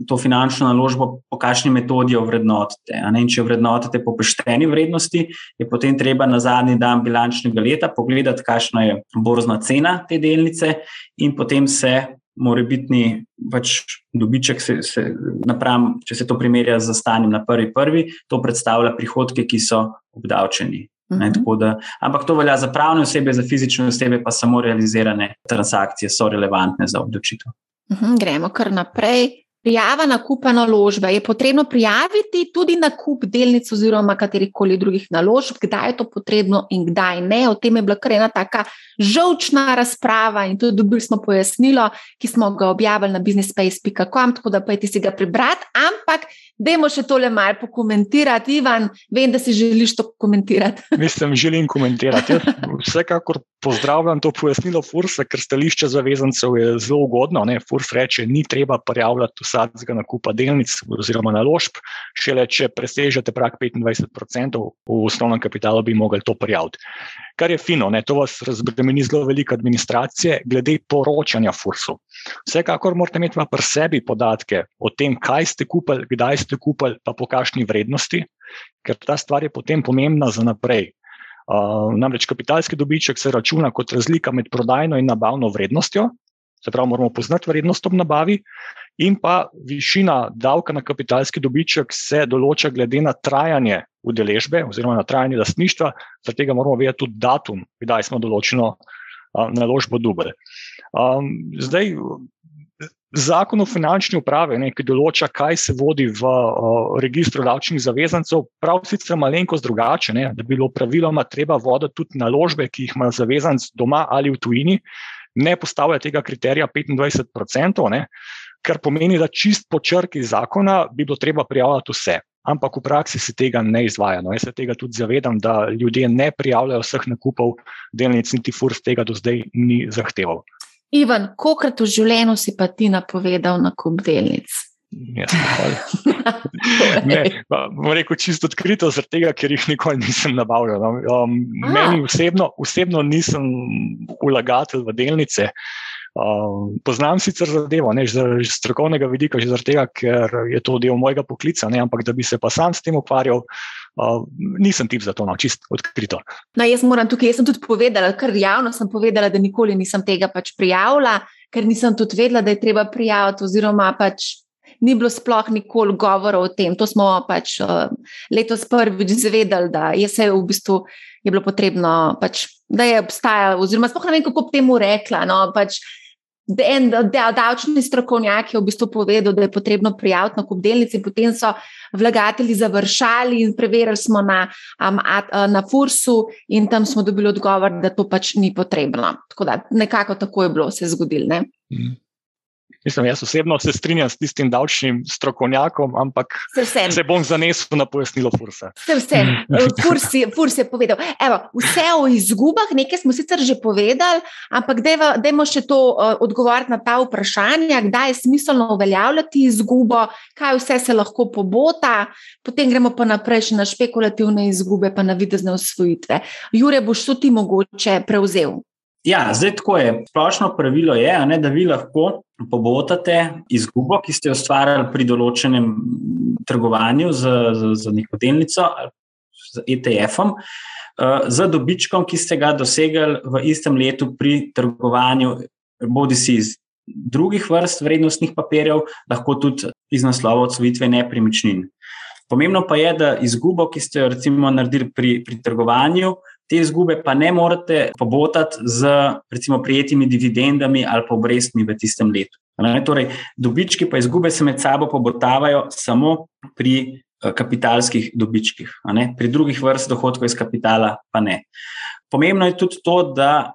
to finančno naložbo, po kakšni metodi jo vrednotite. Če jo vrednotite po pošteni vrednosti, je potem treba na zadnji dan bilančnega leta pogledati, kakšna je borzna cena te delnice, in potem se mora biti pač dobiček, se, se, napram, če se to primerja z stanjem na prvi prvi, to predstavlja prihodke, ki so obdavčeni. Ne, mhm. da, ampak to velja za pravne osebe, za fizične osebe, pa samo realizirane transakcije so relevantne za obdavčitev. Uhum, gremo kar naprej. Prijava nakupa naložbe. Je potrebno prijaviti tudi nakup delnic oziroma katerih koli drugih naložb, kdaj je to potrebno in kdaj ne. O tem je bila kar ena taka žovčna razprava in tudi dobili smo pojasnilo, ki smo ga objavili na businessspace.com, tako da pojdi si ga prebrati. Ampak Dajmo še tole malo pokomentirati, Ivan. Vem, da si želiš to komentirati. Mislim, želim komentirati. Vsekakor pozdravljam to pojasnilo Fursa, ker stališče zavezancev je zelo ugodno. Ne? Furs reče, ni treba prijavljati vsakega nakupa delnic oziroma naložb, šele če presežete prak 25% v osnovnem kapitalu, bi mogli to prijaviti. Kar je fino, ne, to vas razbremeni zelo veliko administracije, glede poročanja FURS-u. Vsekakor morate imeti pri sebi podatke o tem, kaj ste kupili, kdaj ste kupili, pa po kakšni vrednosti, ker ta stvar je potem pomembna za naprej. Uh, namreč kapitalski dobiček se računa kot razlika med prodajno in nabavno vrednostjo, se pravi, moramo poznati vrednost ob nabavi, in pa višina davka na kapitalski dobiček se določa glede na trajanje udeležbe oziroma na trajanje lastništva, zaradi tega moramo vedeti tudi datum, kdaj smo določeno uh, naložbo dubali. Um, zdaj, Zakon o finančni upravi, ne, ki določa, kaj se vodi v o, registru davčnih zavezancev, prav sicer malenkost drugače, ne, da bi bilo praviloma treba voditi tudi naložbe, ki jih ima zavezanc doma ali v tujini, ne postavlja tega kriterija 25%, ne, kar pomeni, da čist po črki zakona bi bilo treba prijavljati vse. Ampak v praksi se tega ne izvaja. No, jaz se tega tudi zavedam, da ljudje ne prijavljajo vseh nakupov delnic, niti FURS tega do zdaj ni zahteval. Ivan, kolikrat v življenju si pa ti napovedal na kup delnic? Jaz ne. Moram reči čisto odkrito, tega, ker jih nikoli nisem nabavljal. No. Um, meni osebno, osebno nisem vlagatelj v delnice. Um, poznam sicer zadevo, ne iz strokovnega vidika, že zaradi tega, ker je to del mojega poklica, ne, ampak da bi se pa sam s tem ukvarjal, Uh, nisem tip za to, no, čist odkrito. No, jaz moram tukaj, jaz sem tudi povedala, ker javno sem povedala, da nikoli nisem tega pač prijavila, ker nisem tudi vedela, da je treba prijaviti, oziroma pač ni bilo sploh nikoli govora o tem. To smo pač uh, letos prvič zvedeli, da je se v bistvu je bilo potrebno, pač, da je obstajalo, oziroma sploh ne vem, kako bi temu rekla. No, pač, En davčni strokovnjak je v bistvu povedal, da je potrebno prijaviti na kup delnic, in potem so vlagatelji završali in preverili smo na, na FURS-u, in tam smo dobili odgovor, da to pač ni potrebno. Tako da nekako tako je bilo se zgodilo. Mislim, jaz osebno se strinjam s tistim davčnim strokovnjakom, ampak se, se bom zanesel na pojasnilo Fursa. Se vse, Furs je, Furs je povedal. Evo, vse o izgubah, nekaj smo sicer že povedali, ampak dajmo še to uh, odgovoriti na ta vprašanja, kdaj je smiselno uveljavljati izgubo, kaj vse se lahko pobota, potem gremo pa naprej še na špekulativne izgube, pa na videzne usvojitve. Jure, boš tudi mogoče prevzel? Ja, zdaj tako je. Splošno pravilo je, ne, da vi lahko pobotate izgubo, ki ste jo ustvarjali pri določenem trgovanju z, z, z neko delnico, z ETF-om, uh, z dobičkom, ki ste ga dosegli v istem letu pri trgovanju, bodi si iz drugih vrst vrednostnih papirjev, lahko tudi iz naslova odsvojitve nepremičnin. Pomembno pa je, da izgubo, ki ste jo recimo naredili pri, pri trgovanju, te izgube pa ne morete pobotati z recimo prijetimi dividendami ali pa obrestmi v tistem letu. Torej, dobički pa izgube se med sabo pobotavajo samo pri eh, kapitalskih dobičkih, pri drugih vrst dohodkov iz kapitala pa ne. Pomembno je tudi to, da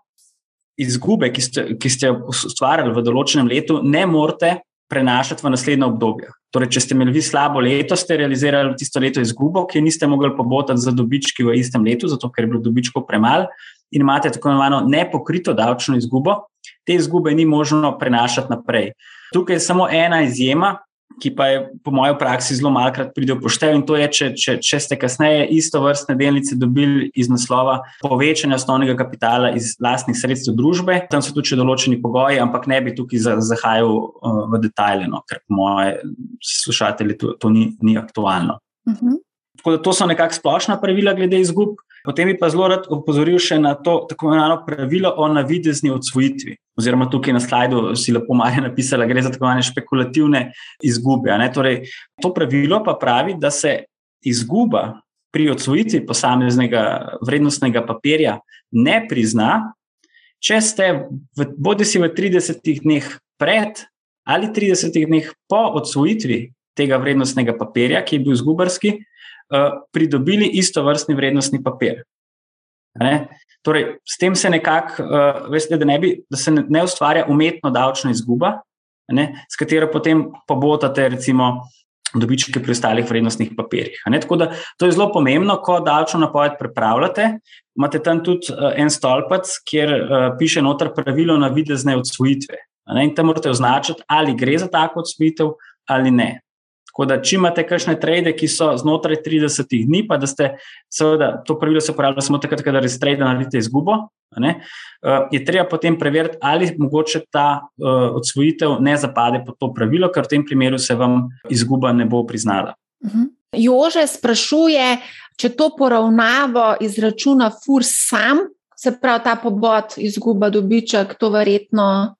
izgube, ki ste, ki ste ustvarjali v določenem letu, ne morete prenašati v naslednje obdobje. Torej, če ste imeli vi slabo leto, ste realizirali tisto leto izgubo, ki niste mogli pobotati za dobički v istem letu, zato ker je bilo dobičkov premalo in imate tako imenovano nepokrito davčno izgubo, te izgube ni možno prenašati naprej. Tukaj je samo ena izjema, ki pa je po mojem praksi zelo malkrat pride v poštev. In to je, če, če, če ste kasneje isto vrstne delnice dobili iz naslova povečanja osnovnega kapitala iz vlastnih sredstev družbe, tam so tudi določeni pogoji, ampak ne bi tukaj zahajal uh, v detajle, no, ker po moje slušatelji to, to ni, ni aktualno. Uh mhm. -huh. Tako da to so nekakšna splošna pravila glede izgub. Potem bi pa zelo rad opozoril še na to tako imenovano pravilo o navidezni odsvojitvi. Oziroma, tukaj na slajdu si lepo Marija napisala, gre za tako imenovane špekulativne izgube. Torej, to pravilo pa pravi, da se izguba pri odsvojitvi posameznega vrednostnega papirja ne prizna, če ste v, bodi si v 30 dneh pred ali 30 dneh po odsvojitvi tega vrednostnega papirja, ki je bil izgubarski, Eh, pridobili isto vrstni vrednostni papir. Ne? Torej, s tem se nekako, uh, veste, da, ne bi, da se ne ustvarja umetno davčna izguba, ne? s katero potem pobotate, recimo, dobičke pri ostalih vrednostnih papirjih. Tako da to je zelo pomembno, ko davčno napoved pripravljate. Imate tam tudi uh, en stolpec, kjer uh, piše noter pravilo na videzne odsvojitve. In tam morate označiti, ali gre za tako odsvojitev ali ne. Tako da, če imate kakšne trade, ki so znotraj 30 dni, pa da ste, seveda, to pravilo se uporablja samo takrat, kadar res trade naredite izgubo, ne, uh, je treba potem preveriti, ali mogoče ta uh, odsvojitev ne zapade pod to pravilo, ker v tem primeru se vam izguba ne bo priznala. Uh mhm. -huh. Jože sprašuje, če to poravnavo izračuna FURS sam, se pravi ta pobod, izguba dobiček, to verjetno.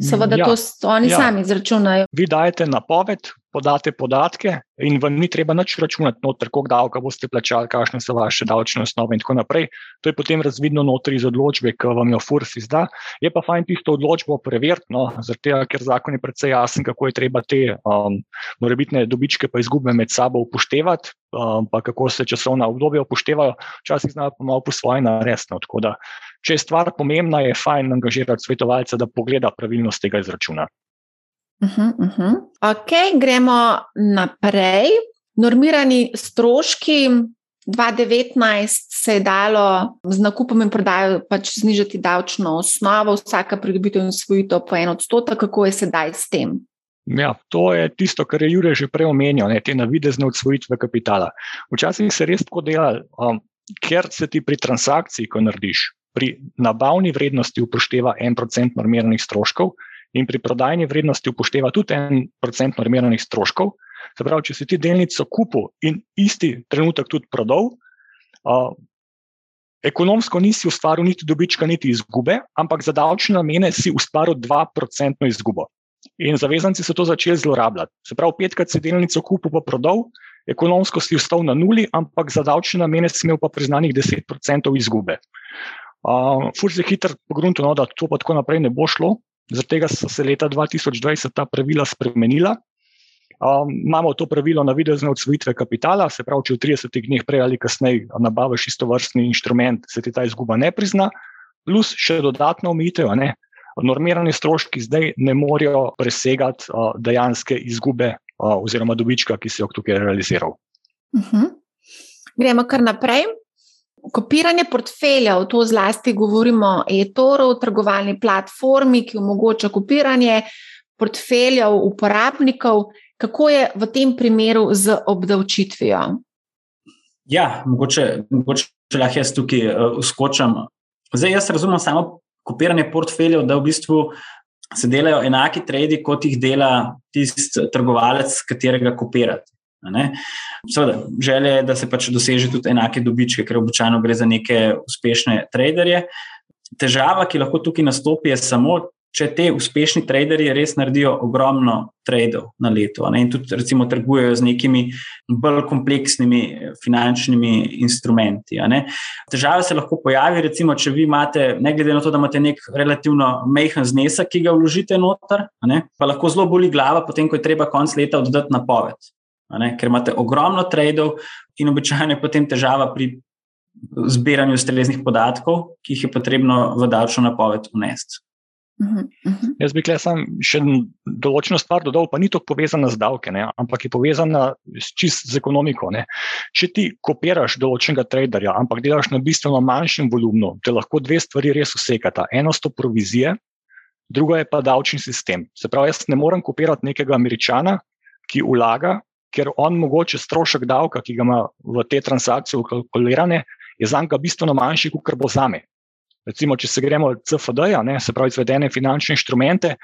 Seveda, ja, to oni ja. sami izračunajo. Vi dajete napoved, podate podatke, in vam ni treba nič računati, noter, koliko davka boste plačali, kakšne so vaše davčne osnove in tako naprej. To je potem razvidno noter iz odločbe, ki vam jo FURS izda. Je pa fajn tisto odločbo preveriti, no, tega, ker zakon je predvsej jasen, kako je treba te um, morebitne dobičke pa izgube med sabo upoštevati, um, pa kako se časovna obdobja upoštevajo, včasih znajo pa malo po svoje naresno. Če je stvar pomembna, je fajn angažirati svetovalca, da pogleda pravilnost tega izračuna. Uh -huh, uh -huh. Ok, gremo naprej. Normirani stroški. 2019 se je dalo z nakupom in prodajo pač znižati davčno osnovo, vsaka pridobitev in svojitev po en odstotek. Kako je sedaj s tem? Ja, to je tisto, kar je Jurek že prej omenil, ne, te navidezne odsvojitve kapitala. Včasih se res tako dela, um, ker se ti pri transakciji, ko narediš, pri nabavni vrednosti upošteva en procent normiranih stroškov, in pri prodajni vrednosti upošteva tudi en procent normiranih stroškov. Se pravi, če si ti delnico kupil in isti trenutek tudi prodal, uh, ekonomsko nisi ustvaril niti dobička, niti izgube, ampak za davčne namene si ustvaril 2% izgubo. In zavezanci so to začeli zlorabljati. Se pravi, petkrat si delnico kupil, pa prodal, ekonomsko si ostal na nuli, ampak za davčne namene si imel pa priznanih 10% izgube. Uh, Furs je hiter pogrunto, no, da to pa tako naprej ne bo šlo, Zaradi tega so se leta 2020 ta pravila spremenila. Um, imamo to pravilo na videzne odsvojitve kapitala, se pravi, če v 30 dneh prej ali kasneje nabaviš isto vrstni inštrument, se ti ta izguba ne prizna, plus še dodatno omejitev. Normirani stroški zdaj ne morejo presegati uh, dejanske izgube uh, oziroma dobička, ki si jo tukaj realiziral. Uh mhm. -huh. Gremo kar naprej. Kopiranje portfeljev, to zlasti govorimo o e-toru, trgovalni platformi, ki omogoča kopiranje portfeljev uporabnikov. Kako je v tem primeru z obdavčitvijo? Ja, mogoče, mogoče lahko jaz tukaj uh, uskočam. Zdaj, jaz razumem samo kopiranje portfeljev, da v bistvu se delajo enaki tradi, kot jih dela tisti trgovalec, katerega kopirate. Seveda, želja je, da se pač doseže tudi enake dobičke, ker običajno gre za neke uspešne traderje. Težava, ki lahko tukaj nastopi, je samo, če te uspešni traderji res naredijo ogromno tradov na leto ne? in tudi, recimo, trgujejo z nekimi bolj kompleksnimi finančnimi instrumenti. Težava se lahko pojavi, recimo, če vi imate, ne glede na to, da imate nek relativno mehen znesek, ki ga vložite noter, pa lahko zelo boli glava, potem, ko je treba konc leta oddati napoved ker imate ogromno tradov in običajno je potem težava pri zbiranju ustreznih podatkov, ki jih je potrebno v davčno napoved unesti. Uh -huh, uh -huh. Jaz bi sam še določeno stvar dodal, pa ni to povezano z davke, ne, ampak je povezano s čist z ekonomiko. Ne. Če ti kopiraš določenega traderja, ampak delaš na bistveno manjšem volumnu, te lahko dve stvari res usekata. Eno so provizije, drugo je pa davčni sistem. Se pravi, jaz ne morem kopirati nekega američana, ki vlaga ker on mogoče strošek davka, ki ga ima v te transakcije ukalkulirane, je za njega bistveno manjši, kot bo za me. Recimo, če se gremo od CFD, -ja, se pravi, izvedene finančne inštrumente,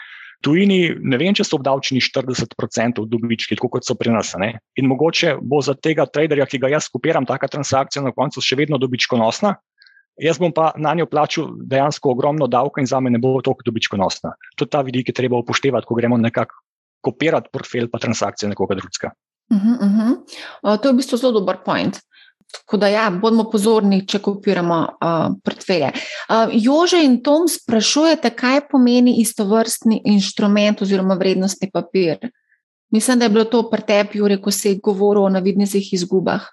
tujini, ne vem, če so obdavčeni 40% dobički, kot so pri nas. Ne? In mogoče bo za tega traderja, ki ga jaz kupiram, taka transakcija na koncu še vedno dobičkonosna. Jaz bom pa na njo plačal dejansko ogromno davka, in za me ne bo toliko dobičkonosna. To je ta vidik, ki treba upoštevati, ko gremo nekako kopirati portfelj pa transakcije nekoga drugega. Uh -huh, uh -huh. To je v bistvu zelo dober point. Tako da, ja, bodimo pozorni, če kopiramo uh, portfelje. Uh, Jože in Tom sprašujete, kaj pomeni istovrstni inštrument oziroma vrednostni papir. Mislim, da je bilo to pri tebi, Jure, ko si govoril o navidnih izgubah.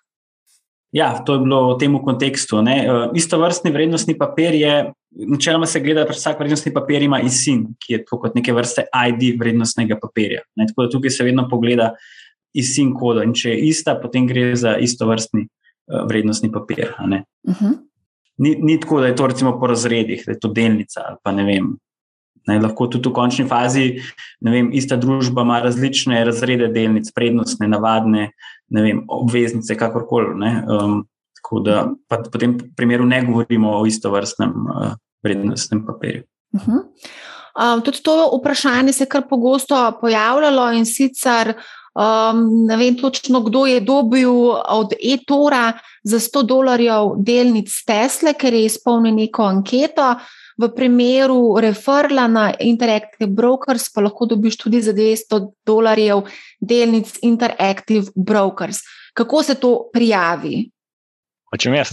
Ja, to je bilo v tem kontekstu. Uh, istovrstni vrednostni papir je, načeloma se gleda, da vsak vrednostni papir ima ISIN, ki je kot neke vrste ID vrednostnega papirja. Ne? Tako da tukaj se vedno pogleda iz SIN koda. In če je ista, potem gre za isto vrstni uh, vrednostni papir. Uh -huh. ni, ni tako, da je to recimo po razredih, da je to delnica ali pa ne vem. Ne, lahko tudi v končni fazi, vem, ista družba ima različne razrede delnic, prednostne, navadne, vem, obveznice, kakorkoli. Um, tako da v tem primeru ne govorimo o istovrstnem uh, vrednostnem papirju. Uh -huh. um, tudi to vprašanje se je kar pogosto pojavljalo in sicer. Um, ne vem točno, kdo je dobil od e-tora za 100 dolarjev delnic Tesla, ker je izpolnil neko anketo. V primeru referla na Interactive Brokers pa lahko dobiš tudi za 200 dolarjev delnic Interactive Brokers. Kako se to prijavi? Če mi jaz.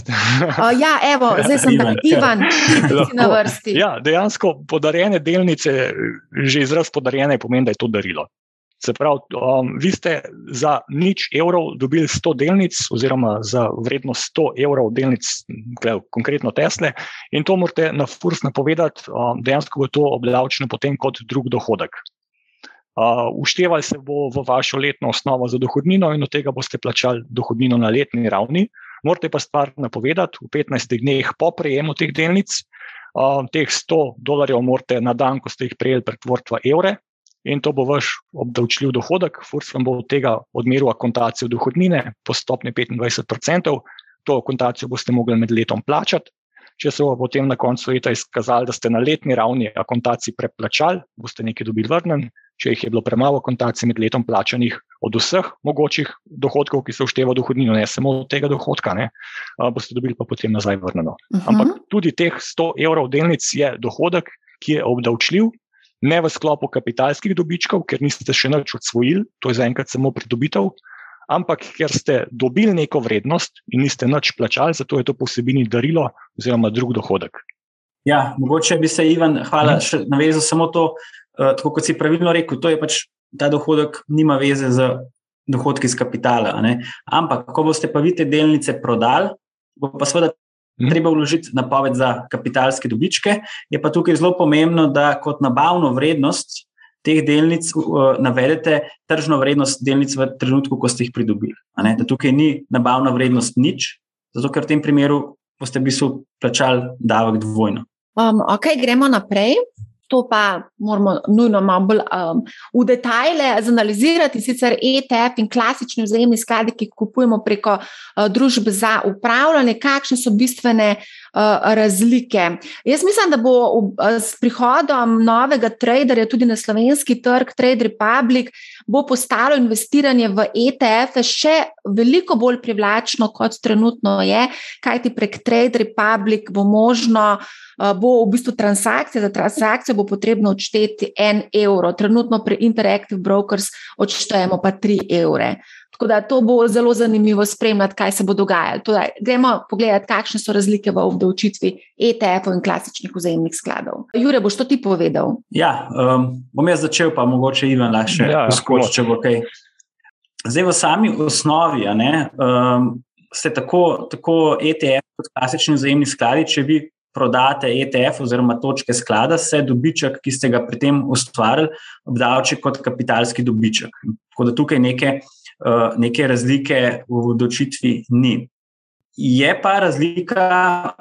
ja, evo, zdaj sem tam, Ivan, na vrsti. Ja, dejansko podarjene delnice, že izraz podarjene, pomeni, da je to darilo. Se pravi, um, vi ste za nič evrov dobili 100 delnic, oziroma za vrednost 100 evrov delnic, konkretno Tesla, in to morate na FURS napovedati, um, dejansko bo to obdavčeno potem kot drug dohodek. Uštevali se bo v vašo letno osnovo za dohodnino in od tega boste plačali dohodnino na letni ravni. Morate pa stvar napovedati v 15 dneh po prejemu teh delnic. Teh 100 dolarjev morate na dan, ko ste jih prejeli, pretvoriti v evre. In to bo vaš obdavčljiv dohodek, FURS vam bo od tega odmeril akontacijo dohodnine po stopni 25%. To akontacijo boste mogli med letom plačati. Če se bo potem na koncu leta izkazalo, da ste na letni ravni akontaciji preplačali, boste nekaj dobili vrnen, če jih je bilo premalo kontacij med letom plačanih od vseh mogočih dohodkov, ki se vštevajo v dohodnino, ne samo od tega dohodka, ne, boste dobili pa potem nazaj vrneno. Uh mhm. -huh. Ampak tudi teh 100 evrov delnic je dohodek, ki je obdavčljiv, ne v sklopu kapitalskih dobičkov, ker niste še nič odsvojili, to je zaenkrat samo pridobitev. Ampak, ker ste dobili neko vrednost in niste nič plačali, zato je to posebni darilo oziroma drug dohodek. Ja, mogoče bi se, Ivan, hvala, mhm. še navezal samo to, Eh, tako kot si pravilno rekel, to je pač ta dohodek, nima veze z dohodki iz kapitala. Ampak, ko boste pa vi te delnice prodali, bo pa seveda hmm. treba vložiti napoved za kapitalske dobičke. Je pa tukaj zelo pomembno, da kot nabavno vrednost teh delnic uh, navedete tržno vrednost delnic v trenutku, ko ste jih pridobili. Da tukaj ni nabavna vrednost nič, zato ker v tem primeru boste v bistvu plačali davek dvojno. Um, ok, gremo naprej to pa moramo nujno malo bolj um, v detajle zanalizirati. Sicer ETF in klasični vzajemni skladi, ki jih kupujemo preko uh, družb za upravljanje, kakšne so bistvene uh, razlike. Jaz mislim, da bo uh, s prihodom novega traderja tudi na slovenski trg, Trade Republic, bo postalo investiranje v ETF še veliko bolj privlačno, kot trenutno je, kajti prek Trade Republic bo možno bo v bistvu transakcija, za transakcijo bo potrebno odšteti en evro, trenutno pri Interactive Brokers odštejemo pa tri evre. Tako da to bo zelo zanimivo spremljati, kaj se bo dogajalo. Torej, gremo pogledati, kakšne so razlike v obdavčitvi ETF-ov in klasičnih vzajemnih skladov. Jure, boš to ti povedal? Ja, um, bom jaz začel, pa mogoče Ivan lahko ja, skoči, če bo kaj. Zdaj, v sami osnovi ne, um, ste tako, tako ETF kot klasični vzajemni skladi, če vi prodate ETF oziroma točke sklada, se dobiček, ki ste ga pri tem ustvarili, obdavči kot kapitalski dobiček. Tako da tukaj neke, uh, neke razlike v odločitvi ni. Je pa razlika.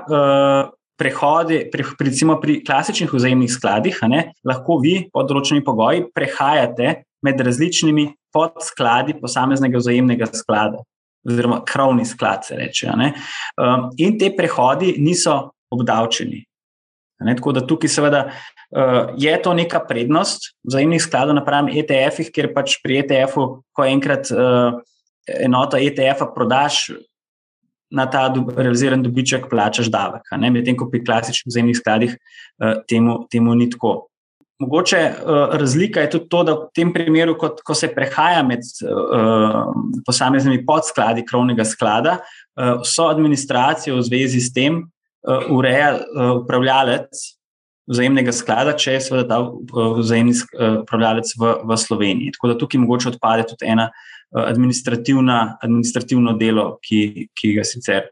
Uh, Prehodi, pre, recimo pri klasičnih vzajemnih skladih, ne, lahko vi pod določenimi pogoji prehajate med različnimi podskladi posameznega vzajemnega sklada, oziroma krovni sklad, se reče. Um, in te prehodi niso obdavčeni. Ne, tako da tukaj, seveda, je to neka prednost vzajemnih skladov napram ETF-ih, ker pač pri ETF-u, ko enkrat uh, enoto ETF-a prodaš, na ta do, realiziran dobiček plačaš davek. Medtem ko pri klasičnih vzajemnih skladih uh, temu, temu ni tako. Mogoče uh, razlika je tudi to, da v tem primeru, kot, ko se prehaja med uh, posameznimi podskladi krovnega sklada, uh, so administracijo v zvezi s tem uh, ureja uh, upravljalec vzajemnega sklada, če je seveda ta uh, vzajemni uh, upravljalec v, v Sloveniji. Tako da tukaj mogoče odpade tudi ena uh, administrativno delo, ki, ki ga sicer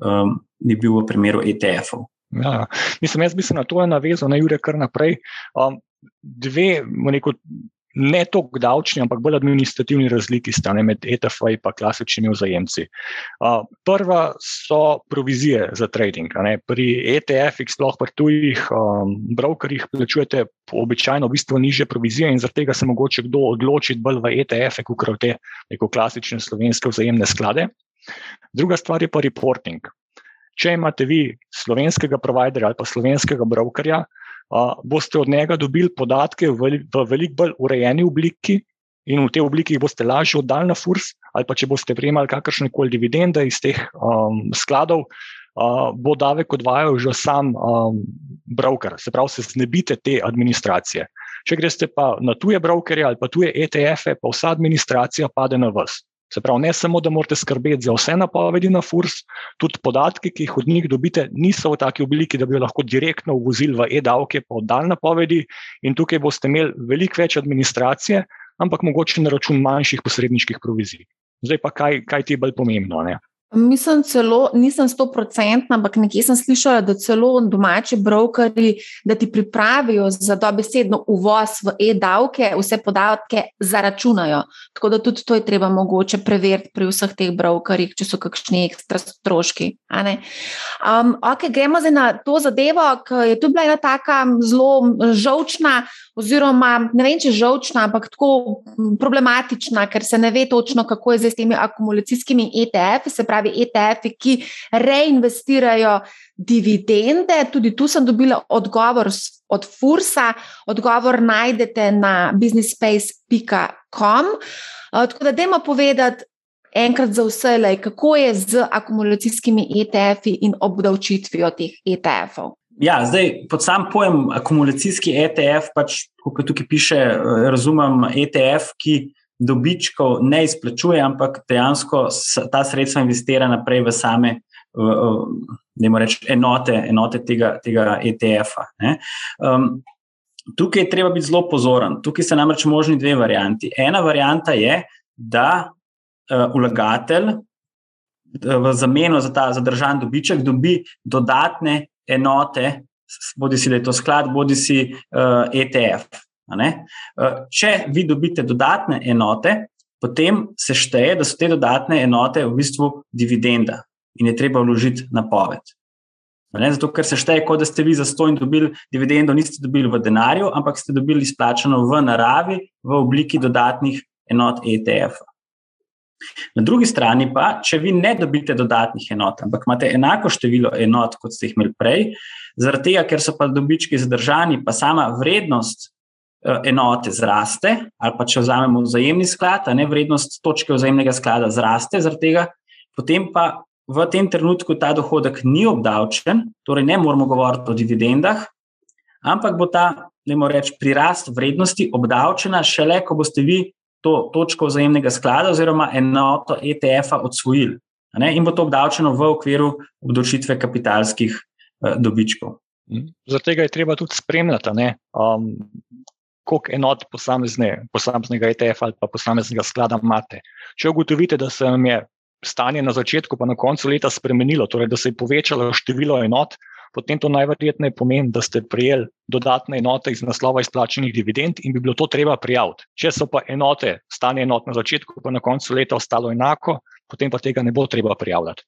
um, ni bil v primeru ETF-ov. Ja, mislim, jaz bi se na to navezal, na Jurek, kar naprej. Um, dve, neko, ne toliko davčni, ampak bolj administrativni razliki sta ne, med ETF-ji in klasičnimi vzajemci. Uh, prva so provizije za trading. Pri ETF-ih, sploh pri tujih um, brokerjih, plačujete običajno v bistvu niže provizije in tega se mogoče kdo odločiti bolj v ETF-e, kot v te neko klasične slovenske vzajemne sklade. Druga stvar je pa reporting. Če imate vi slovenskega providerja ali pa slovenskega brokerja, boste od njega dobili podatke v, v veliko bolj urejeni obliki. In v tej obliki jih boste lažje oddali na FURS, ali pa če boste prejemali kakršne koli dividende iz teh um, skladov, uh, bo davek odvajal že sam um, broker. Se pravi, se znebite te administracije. Če greste pa na tuje brokerje ali pa tuje ETF-e, pa vsa administracija pade na vas. Se pravi, ne samo, da morate skrbeti za vse napovedi na FURS, tudi podatki, ki jih od njih dobite, niso v taki obliki, da bi jo lahko direktno uvozili v e-davke, pa oddal napovedi, in tukaj boste imeli veliko več administracije, ampak mogoče na račun manjših posredniških provizij. Zdaj pa kaj, kaj ti je bolj pomembno? Ne? Mislim, celo nisem sto procentna, ampak nekje sem slišala, da celo domači brokeri, da ti pripravijo za dobesedno uvoz v e-davke, vse podatke zaračunajo. Tako da tudi to je treba mogoče preveriti pri vseh teh brokerjih, če so kakšni ekstra stroški. Um, ok, gremo zdaj na to zadevo, ki je tu bila ena taka zelo žovčna oziroma ne vem, če žovčna, ampak tako problematična, ker se ne ve točno, kako je z temi akumulacijskimi ETF-i, se pravi ETF-i, ki reinvestirajo dividende. Tudi tu sem dobila odgovor od Fursa, odgovor najdete na businessspace.com. Tako da, dajmo povedati. Enkrat za vse, kako je z akumulacijskimi ETF-i in obdavčitvijo teh ETF-ov? Ja, zdaj pod sam pojem akumulacijski ETF, pač, kot tukaj piše, razumem ETF, ki dobičkov ne izplačuje, ampak dejansko ta sredstva investira naprej v same. Reči, enote, enote tega, tega ETF-a. Um, tukaj je treba biti zelo pozoren. Tukaj so namreč možni dve varianti. Ena varianta je, da uh, vlagatelj v zameno za ta zadržan dobiček dobi dodatne enote, bodi si da je to sklad, bodi si uh, eh, ETF. Uh, eh, če vi dobite dodatne enote, potem se šteje, da so te dodatne enote v bistvu dividenda in je treba vložiti napoved. Ne, zato, ker se šteje, kot da ste vi za sto in dobili dividendo, niste dobili v denarju, ampak ste dobili izplačano v naravi v obliki dodatnih enot ETF-a. Na drugi strani pa, če vi ne dobite dodatnih enot, ampak imate enako število enot, kot ste jih imeli prej, zaradi tega, ker so pa dobički zadržani, pa sama vrednost eh, enote zraste, ali pa če vzamemo vzajemni sklad, a ne vrednost točke vzajemnega sklada zraste, tega, potem pa v tem trenutku ta dohodek ni obdavčen, torej ne moramo govoriti o dividendah, ampak bo ta, ne moremo reči, prirast vrednosti obdavčena šele, ko boste vi to točko vzajemnega sklada oziroma enoto ETF-a odsvojili. In bo to obdavčeno v okviru obdavčitve kapitalskih uh, dobičkov. Mhm. Zaradi tega je treba tudi spremljati, um, koliko enot posamezne, posameznega ETF-a ali pa posameznega sklada imate. Če ugotovite, da se vam je stanje na začetku, pa na koncu leta spremenilo, torej da se je povečalo število enot, potem to najverjetneje pomeni, da ste prijeli dodatne enote iz naslova izplačenih dividend in bi bilo to treba prijaviti. Če so pa enote, stanje enot na začetku, pa na koncu leta ostalo enako, potem pa tega ne bo treba prijavljati.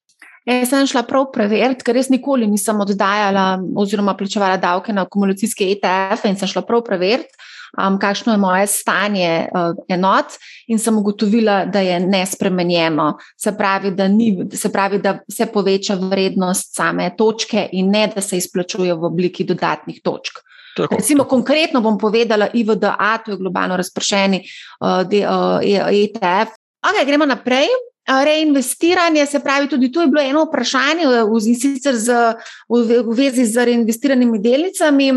Jaz sem šla prav preveriti, ker res nikoli nisem oddajala oziroma plačevala davke na akumulacijske ETF in sem šla prav preveriti um, kakšno je moje stanje uh, enot, in sem ugotovila, da je nespremenjeno. Se pravi, da, ni, se pravi, da se poveča vrednost same točke, in ne da se izplačuje v obliki dodatnih točk. Tako. Recimo, konkretno bom povedala, IVDA, to je globalno razpršeni uh, uh, ETF. Okay, gremo naprej. Reinvestiranje, se pravi, tudi tu je bilo eno vprašanje, v, v, v vezi z reinvestiranimi delnicami.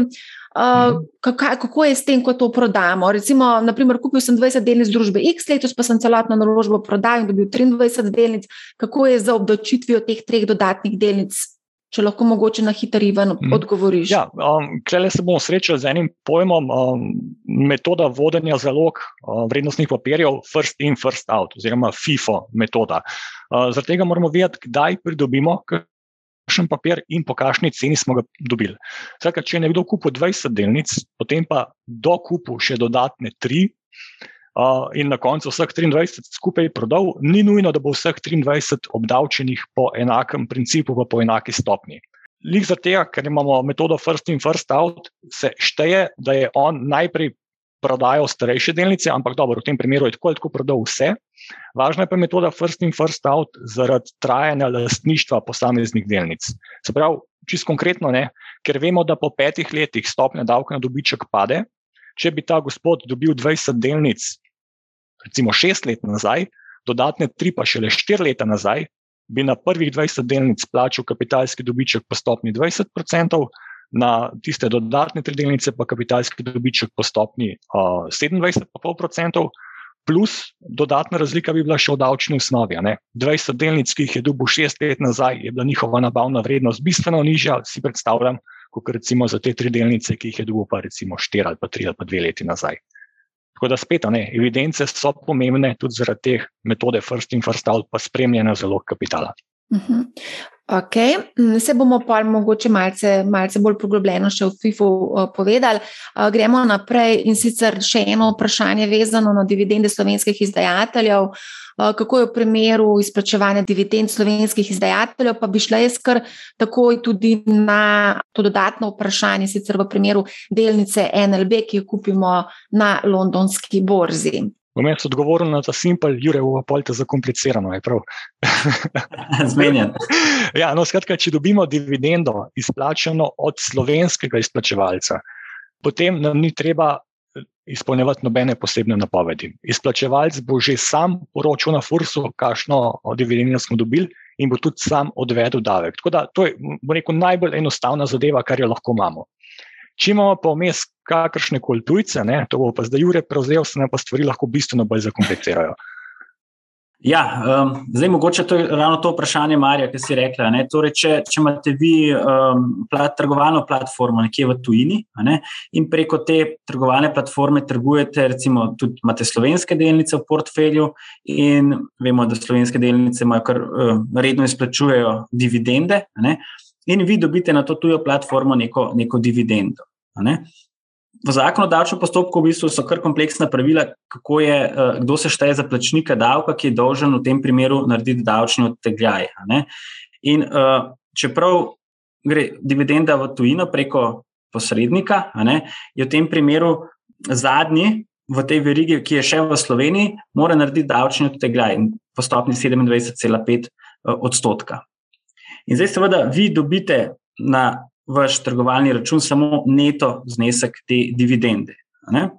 Uh, Uh, kako je s tem, ko to prodamo? Recimo, naprimer, kupil sem 20 delnic družbe X, letos pa sem celotno naložbo prodal in dobil 23 delnic. Kako je za obdavčitvijo teh treh dodatnih delnic? Če lahko mogoče na hitri ven mhm. odgovoriš. Ja, um, Klele se bomo srečali z enim pojmom, um, metoda vodenja zalog um, vrednostnih papirjev, first in, first out, oziroma FIFO metoda. Uh, zaradi tega moramo vedeti, kdaj pridobimo kakšen papir in po kakšni ceni smo ga dobili. Skratka, če je nekdo kupil 20 delnic, potem pa dokupu še dodatne 3, uh, in na koncu vseh 23 skupaj prodal, ni nujno, da bo vseh 23 obdavčenih po enakem principu, pa po enaki stopni. Lik za tega, ker imamo metodo first in first out, se šteje, da je on najprej prodajal starejše delnice, ampak dobro, v tem primeru je tako ali tako prodal vse. Važna je pa metoda first in first out zaradi trajanja lastništva posameznih delnic. Se pravi, čisto konkretno, ne, ker vemo, da po petih letih stopnja davka na dobiček pade. Če bi ta gospod dobil 20 delnic, recimo šest let nazaj, dodatne tri pa šele štiri leta nazaj, bi na prvih 20 delnic plačal kapitalski dobiček po stopni 20%, na tiste dodatne tri delnice pa kapitalski dobiček po stopni uh, 27,5%. Plus dodatna razlika bi bila še v davčni osnovi. 20 delnic, ki jih je dobil šest let nazaj, je bila njihova nabavna vrednost bistveno nižja, si predstavljam, kot recimo za te tri delnice, ki jih je dobil pa recimo štiri ali pa tri ali pa dve leti nazaj. Tako da spet, ne, evidence so pomembne tudi zaradi teh metode first in first out, pa spremljanja zalog kapitala. Uh mhm. -huh. Ok, mm, se bomo pa mogoče malce, malce bolj poglobljeno še v FIFO povedali. Gremo naprej in sicer še eno vprašanje vezano na dividende slovenskih izdajateljev. Kako je v primeru izplačevanja dividend slovenskih izdajateljev, pa bi šla jaz kar takoj tudi na to dodatno vprašanje, sicer v primeru delnice NLB, ki jo kupimo na londonski borzi. Bom jaz odgovoril na ta simpel, Jure, v Apolte zakomplicirano, je prav. Zmenjen. ja, no, skratka, če dobimo dividendo izplačeno od slovenskega izplačevalca, potem nam ni treba izpolnjevati nobene posebne napovedi. Izplačevalec bo že sam poročal na Fursu, kakšno dividendo smo dobili, in bo tudi sam odvedel davek. Tako da to je rekel, najbolj enostavna zadeva, kar jo lahko imamo. Če imamo pa vmes kakršne koli tujce, ne, to bo pa zdaj Jure prevzel, se nam pa stvari lahko bistveno bolj zakomplicirajo. Ja, um, zdaj mogoče to je ravno to vprašanje, Marija, ki si rekla. Torej, če, če imate vi um, plat, trgovalno platformo nekje v tujini ne, in preko te trgovalne platforme trgujete, recimo, tudi imate slovenske delnice v portfelju, in vemo, da slovenske delnice imajo kar uh, redno izplačujejo dividende, ne, in vi dobite na to tujo platformo neko, neko dividendo. Ne v zakonu o davčnem postopku v bistvu so kar kompleksna pravila, kako je, eh, kdo se šteje za plačnika davka, ki je dolžen v tem primeru narediti davčni odtegljaj. In uh, čeprav gre dividenda v tujino preko posrednika, ne, je v tem primeru zadnji v tej verigi, ki je še v Sloveniji, mora narediti davčni odtegljaj po stopni 27,5 eh, odstotka. In zdaj, seveda, vi dobite na vaš trgovalni račun samo neto znesek te dividende. Ne?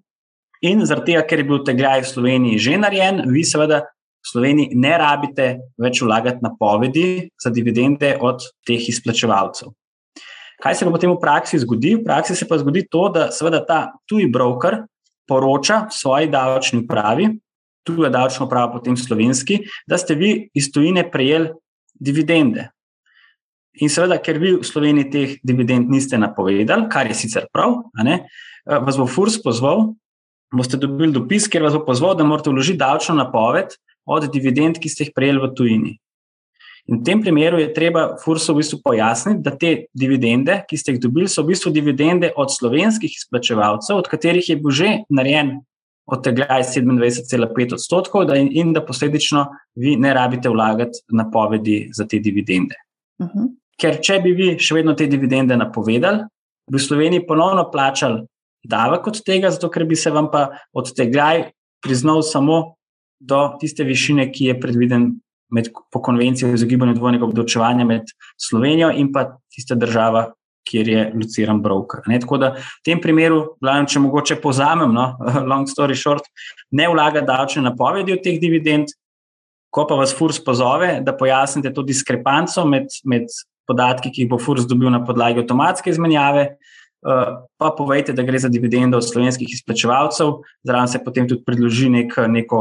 In zaradi tega, ker je bil tegljaj v Sloveniji že narejen, vi seveda v Sloveniji ne rabite več vlagati na povedi za dividende od teh izplačevalcev. Kaj se pa potem v praksi zgodi? V praksi se pa zgodi to, da seveda ta tuji broker poroča svoji davčni upravi, tuja davčna uprava potem slovenski, da ste vi iz tujine prejeli dividende. In seveda, ker vi v Sloveniji teh dividend niste napovedali, kar je sicer prav, ne, eh, vas bo FURS pozval, boste dobili dopis, ker vas bo pozval, da morate vložiti davčno napoved od dividend, ki ste jih prejeli v tujini. In v tem primeru je treba FURS-u v bistvu pojasniti, da te dividende, ki ste jih dobili, so v bistvu dividende od slovenskih izplačevalcev, od katerih je bil že narejen odtegljaj 27,5 odstotkov, in, in da posledično vi ne rabite vlagati napovedi za te dividende. Uh mhm. -huh. Ker če bi vi še vedno te dividende napovedali, bi v Sloveniji ponovno plačali davek od tega, zato ker bi se vam pa od tega priznal samo do tiste višine, ki je predviden med, po konvenciji o izogibanju dvojnega obdavčevanja med Slovenijo in pa tista država, kjer je lociran broker. Ne, tako da v tem primeru, glavno, če mogoče povzamem, no, long story short, ne vlaga davčne napovedi od teh dividend. Ko pa vas FURS pozove, da pojasnite to diskrepanco med, med podatki, ki jih bo FURS dobil na podlagi avtomatske izmenjave, eh, pa povejte, da gre za dividendo od slovenskih izplačevalcev, zraven se potem tudi predloži nek, neko,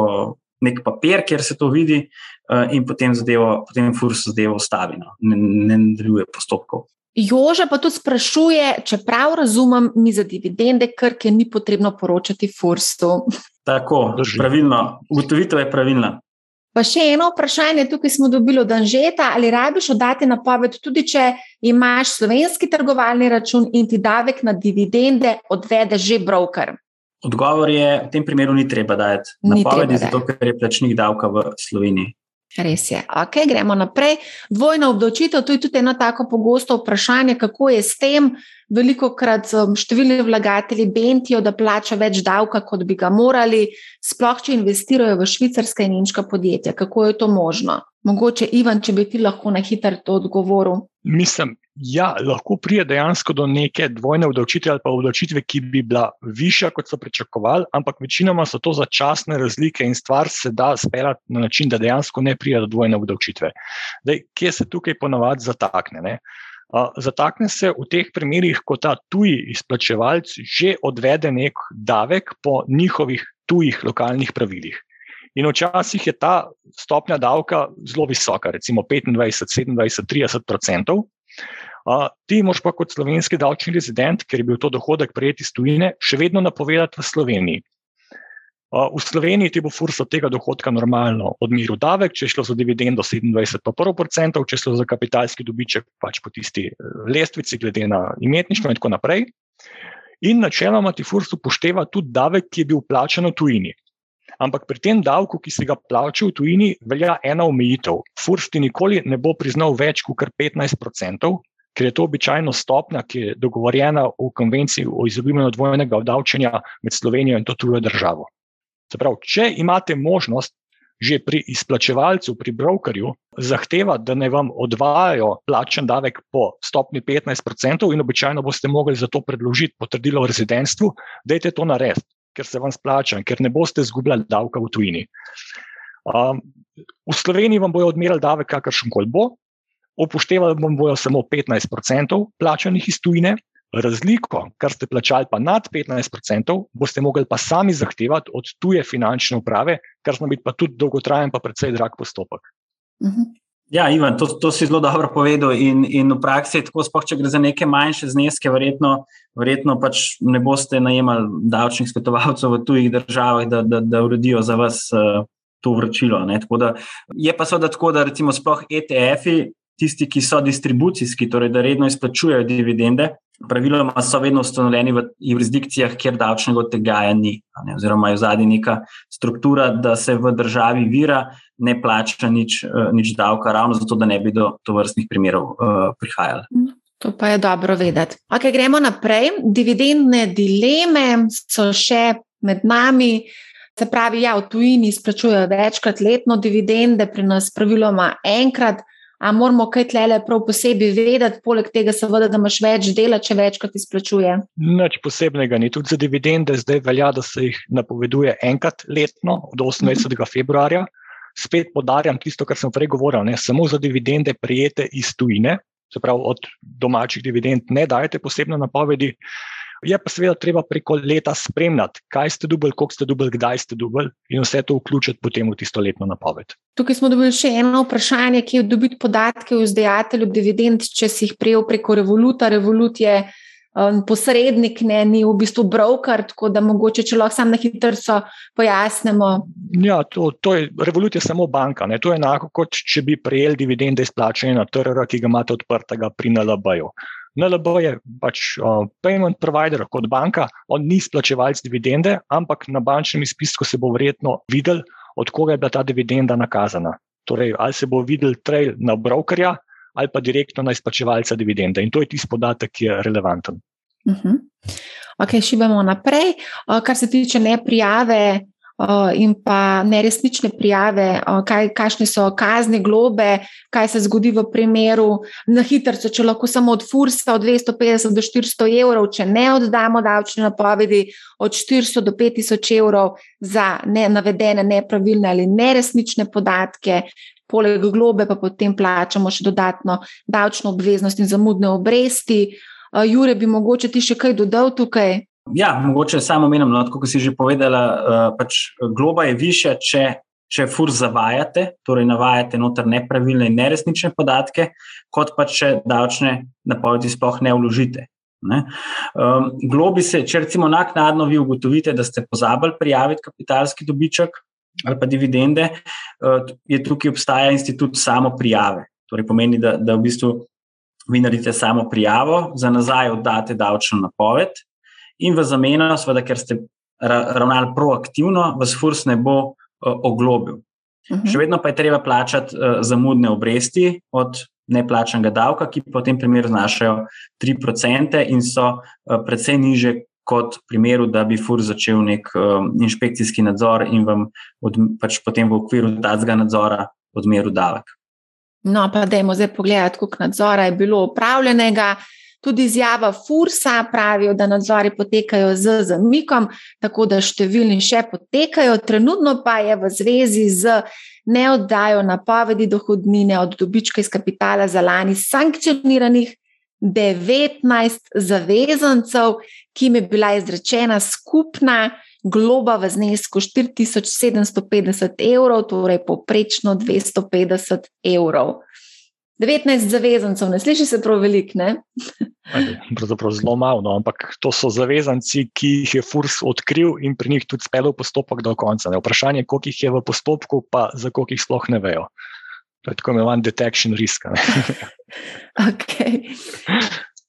nek papir, kjer se to vidi, eh, in potem, zadevo, potem FURS zadevo ustavi, no. ne, ne nadaljuje postopkov. Jože pa tudi sprašuje, če prav razumem, mi za dividende, ker ni potrebno poročati FURS-u. Tako, pravilno, ugotovitev je pravilna. Pa še eno vprašanje, tukaj smo dobili od Anžeta, ali rabiš oddati napoved, tudi če imaš slovenski trgovalni račun in ti davek na dividende odvede že broker? Odgovor je, v tem primeru ni treba dajati napovedi, zato ker je plačnik davka v Sloveniji. Res je. Ok, gremo naprej. Dvojna obdavčitev, to je tudi eno tako pogosto vprašanje, kako je s tem. Veliko krat številni vlagatelji bentijo, da plača več davka, kot bi ga morali, sploh če investirajo v švicarska in nemška podjetja. Kako je to možno? Mogoče, Ivan, če bi ti lahko na hitro to odgovoril. Mislim, ja, lahko pride dejansko do neke dvojne obdavčitve ali pa obdavčitve, ki bi bila višja, kot so pričakovali, ampak večinoma so to začasne razlike in stvar se da speljati na način, da dejansko ne pride do dvojne obdavčitve. Dej, kje se tukaj ponovadi zatakne? Ne? Zatakne se v teh primerih, ko ta tuji izplačevalec že odvede nek davek po njihovih tujih lokalnih pravilih. In včasih je ta stopnja davka zelo visoka, recimo 25, 27, 30 odstotkov. Uh, ti moš pa kot slovenski davčni rezident, ker je bil to dohodek prejet iz tujine, še vedno napovedati v Sloveniji. V Sloveniji ti bo furs od tega dohodka normalno odmiril davek, če je šlo za dividendo 27,5%, če je šlo za kapitalski dobiček, pač po tisti eh, lestvici, glede na imetništvo in tako naprej. In načeloma ti furs upošteva tudi davek, ki je bil plačen v tujini. Ampak pri tem davku, ki si ga plačal v tujini, velja ena omejitev. Furs ti nikoli ne bo priznal več kot 15%, ker je to običajno stopnja, ki je dogovorjena v konvenciji o izogibanju dvojnega obdavčenja med Slovenijo in to tujo državo. Pravi, če imate možnost že pri izplačevalcu, pri brokerju, zahtevati, da naj vam odvajajo plačen davek po stopni 15%, in običajno boste mogli za to predložiti potrdilo o rezidentstvu, dajte to narediti ker se vam splača, ker ne boste izgubljali davka v tujini. Um, v Sloveniji vam bojo odmerali davek, kakršen koli bo, upoštevali vam bojo samo 15% plačanih iz tujine, razliko, kar ste plačali pa nad 15%, boste mogli pa sami zahtevati od tuje finančne uprave, kar zna biti pa tudi dolgotrajen, pa predvsej drag postopek. Uh mhm. -huh. Ja, Ivan, to, to si zelo dobro povedal. In, in v praksi je tako, spoh, če gre za neke manjše zneske, verjetno, verjetno pač ne boste najemali davčnih svetovalcev v tujih državah, da, da, da uredijo za vas uh, to vrčilo. Da, je pa seveda tako, da recimo sploh ETF-i, tisti, ki so distribucijski, torej da redno izplačujejo dividende, praviloma so vedno ustanovljeni v jurisdikcijah, kjer davčnega odtegaja ni, ne, oziroma je v zadnji neka struktura, da se v državi vira ne plača nič, uh, nič davka, ravno zato, da ne bi do tovrstnih primerov uh, prihajali. Mhm. To pa je dobro vedeti. Okay, gremo naprej. Dividendne dileme so še med nami. Se pravi, ja, v tujini izplačujejo večkrat letno dividende, pri nas praviloma enkrat. A moramo kaj tlele prav posebej vedeti, poleg tega, seveda, da imaš več dela, če večkrat izplačuje? Nič posebnega ni. Tudi za dividende zdaj velja, da se jih napoveduje enkrat letno, od 28. Mhm. februarja. Spet podarjam tisto, kar sem prej govoril, ne samo za dividende prijete iz tujine, se pravi od domačih dividend, ne dajete posebne napovedi. Je pa seveda treba preko leta spremljati, kaj ste dubali, koliko ste dubali, kdaj ste dubali in vse to vključiti potem v tisto letno napoved. Tukaj smo dobili še eno vprašanje, ki je dobiti podatke o izdajatelju dividend, če si jih prejel preko Revoluta. Revolut je um, posrednik, ne, ni v bistvu broker, tako da mogoče, če lahko sam na hitro pojasnimo. Ja, to, to je, Revolut je samo banka. Ne. To je enako, kot če bi prejeli dividende izplačene na TRR, ki ga imate odprtega pri NLB-ju. NLB je pač uh, payment provider kot banka, on ni splačevalc dividende, ampak na bančnem izpisku se bo verjetno videl, od koga je bila ta dividenda nakazana. Torej, ali se bo videl trail na brokerja ali pa direktno na izplačevalca dividende. In to je tisti podatek, ki je relevanten. Uh -huh. Ok, šibamo naprej. Uh, kar se tiče neprijave in pa neresnične prijave, kaj, kakšne so kazni, globe, kaj se zgodi v primeru na hitro, če lahko samo od Fursa od 250 do 400 evrov, če ne oddamo davčne napovedi, od 400 do 5000 evrov za ne navedene nepravilne ali neresnične podatke. Poleg globe pa potem plačamo še dodatno davčno obveznost in zamudne obresti. Jure, bi mogoče ti še kaj dodal tukaj? Ja, mogoče samo menim, no, kot si že povedala, uh, pač globa je višja, če, če fur zavajate, torej navajate noter nepravilne in neresnične podatke, kot pa če davčne napovedi sploh ne vložite. Ne? Um, globi se, če recimo naknadno vi ugotovite, da ste pozabili prijaviti kapitalski dobiček ali pa dividende, uh, je tukaj obstaja institut samo prijave. Torej pomeni, da, da v bistvu vi naredite samo prijavo, za nazaj oddate davčno napoved in v zameno, seveda, ker ste ravnali proaktivno, vas furs ne bo uh, oglobil. Uh mhm. -huh. Še vedno pa je treba plačati uh, zamudne obresti od neplačanega davka, ki pa v tem primeru znašajo 3% in so uh, precej niže. Kot v primeru, da bi FUR začel nek um, inšpekcijski nadzor in vam od, pač potem v okviru tega nadzora odmeril davek. No, pa da je zdaj pogledati, koliko nadzora je bilo upravljenega. Tudi izjava FURSA pravijo, da nadzori potekajo z zamikom, tako da številni še potekajo. Trenutno pa je v zvezi z neoddajo napovedi dohodnine od dobička iz kapitala za lani sankcioniranih 19 zavezancev, ki jim je bila izrečena skupna globa v znesku 4750 evrov, torej poprečno 250 evrov. 19 zavezancev, ne sliši se prav veliko? Pravzaprav zelo malo, no, ampak to so zavezanci, ki jih je FURS odkril in pri njih tudi speljal postopek do konca. Ne. Vprašanje, koliko jih je v postopku, pa za koliko jih sploh ne vejo. To je tako imenovan detection risk. okay.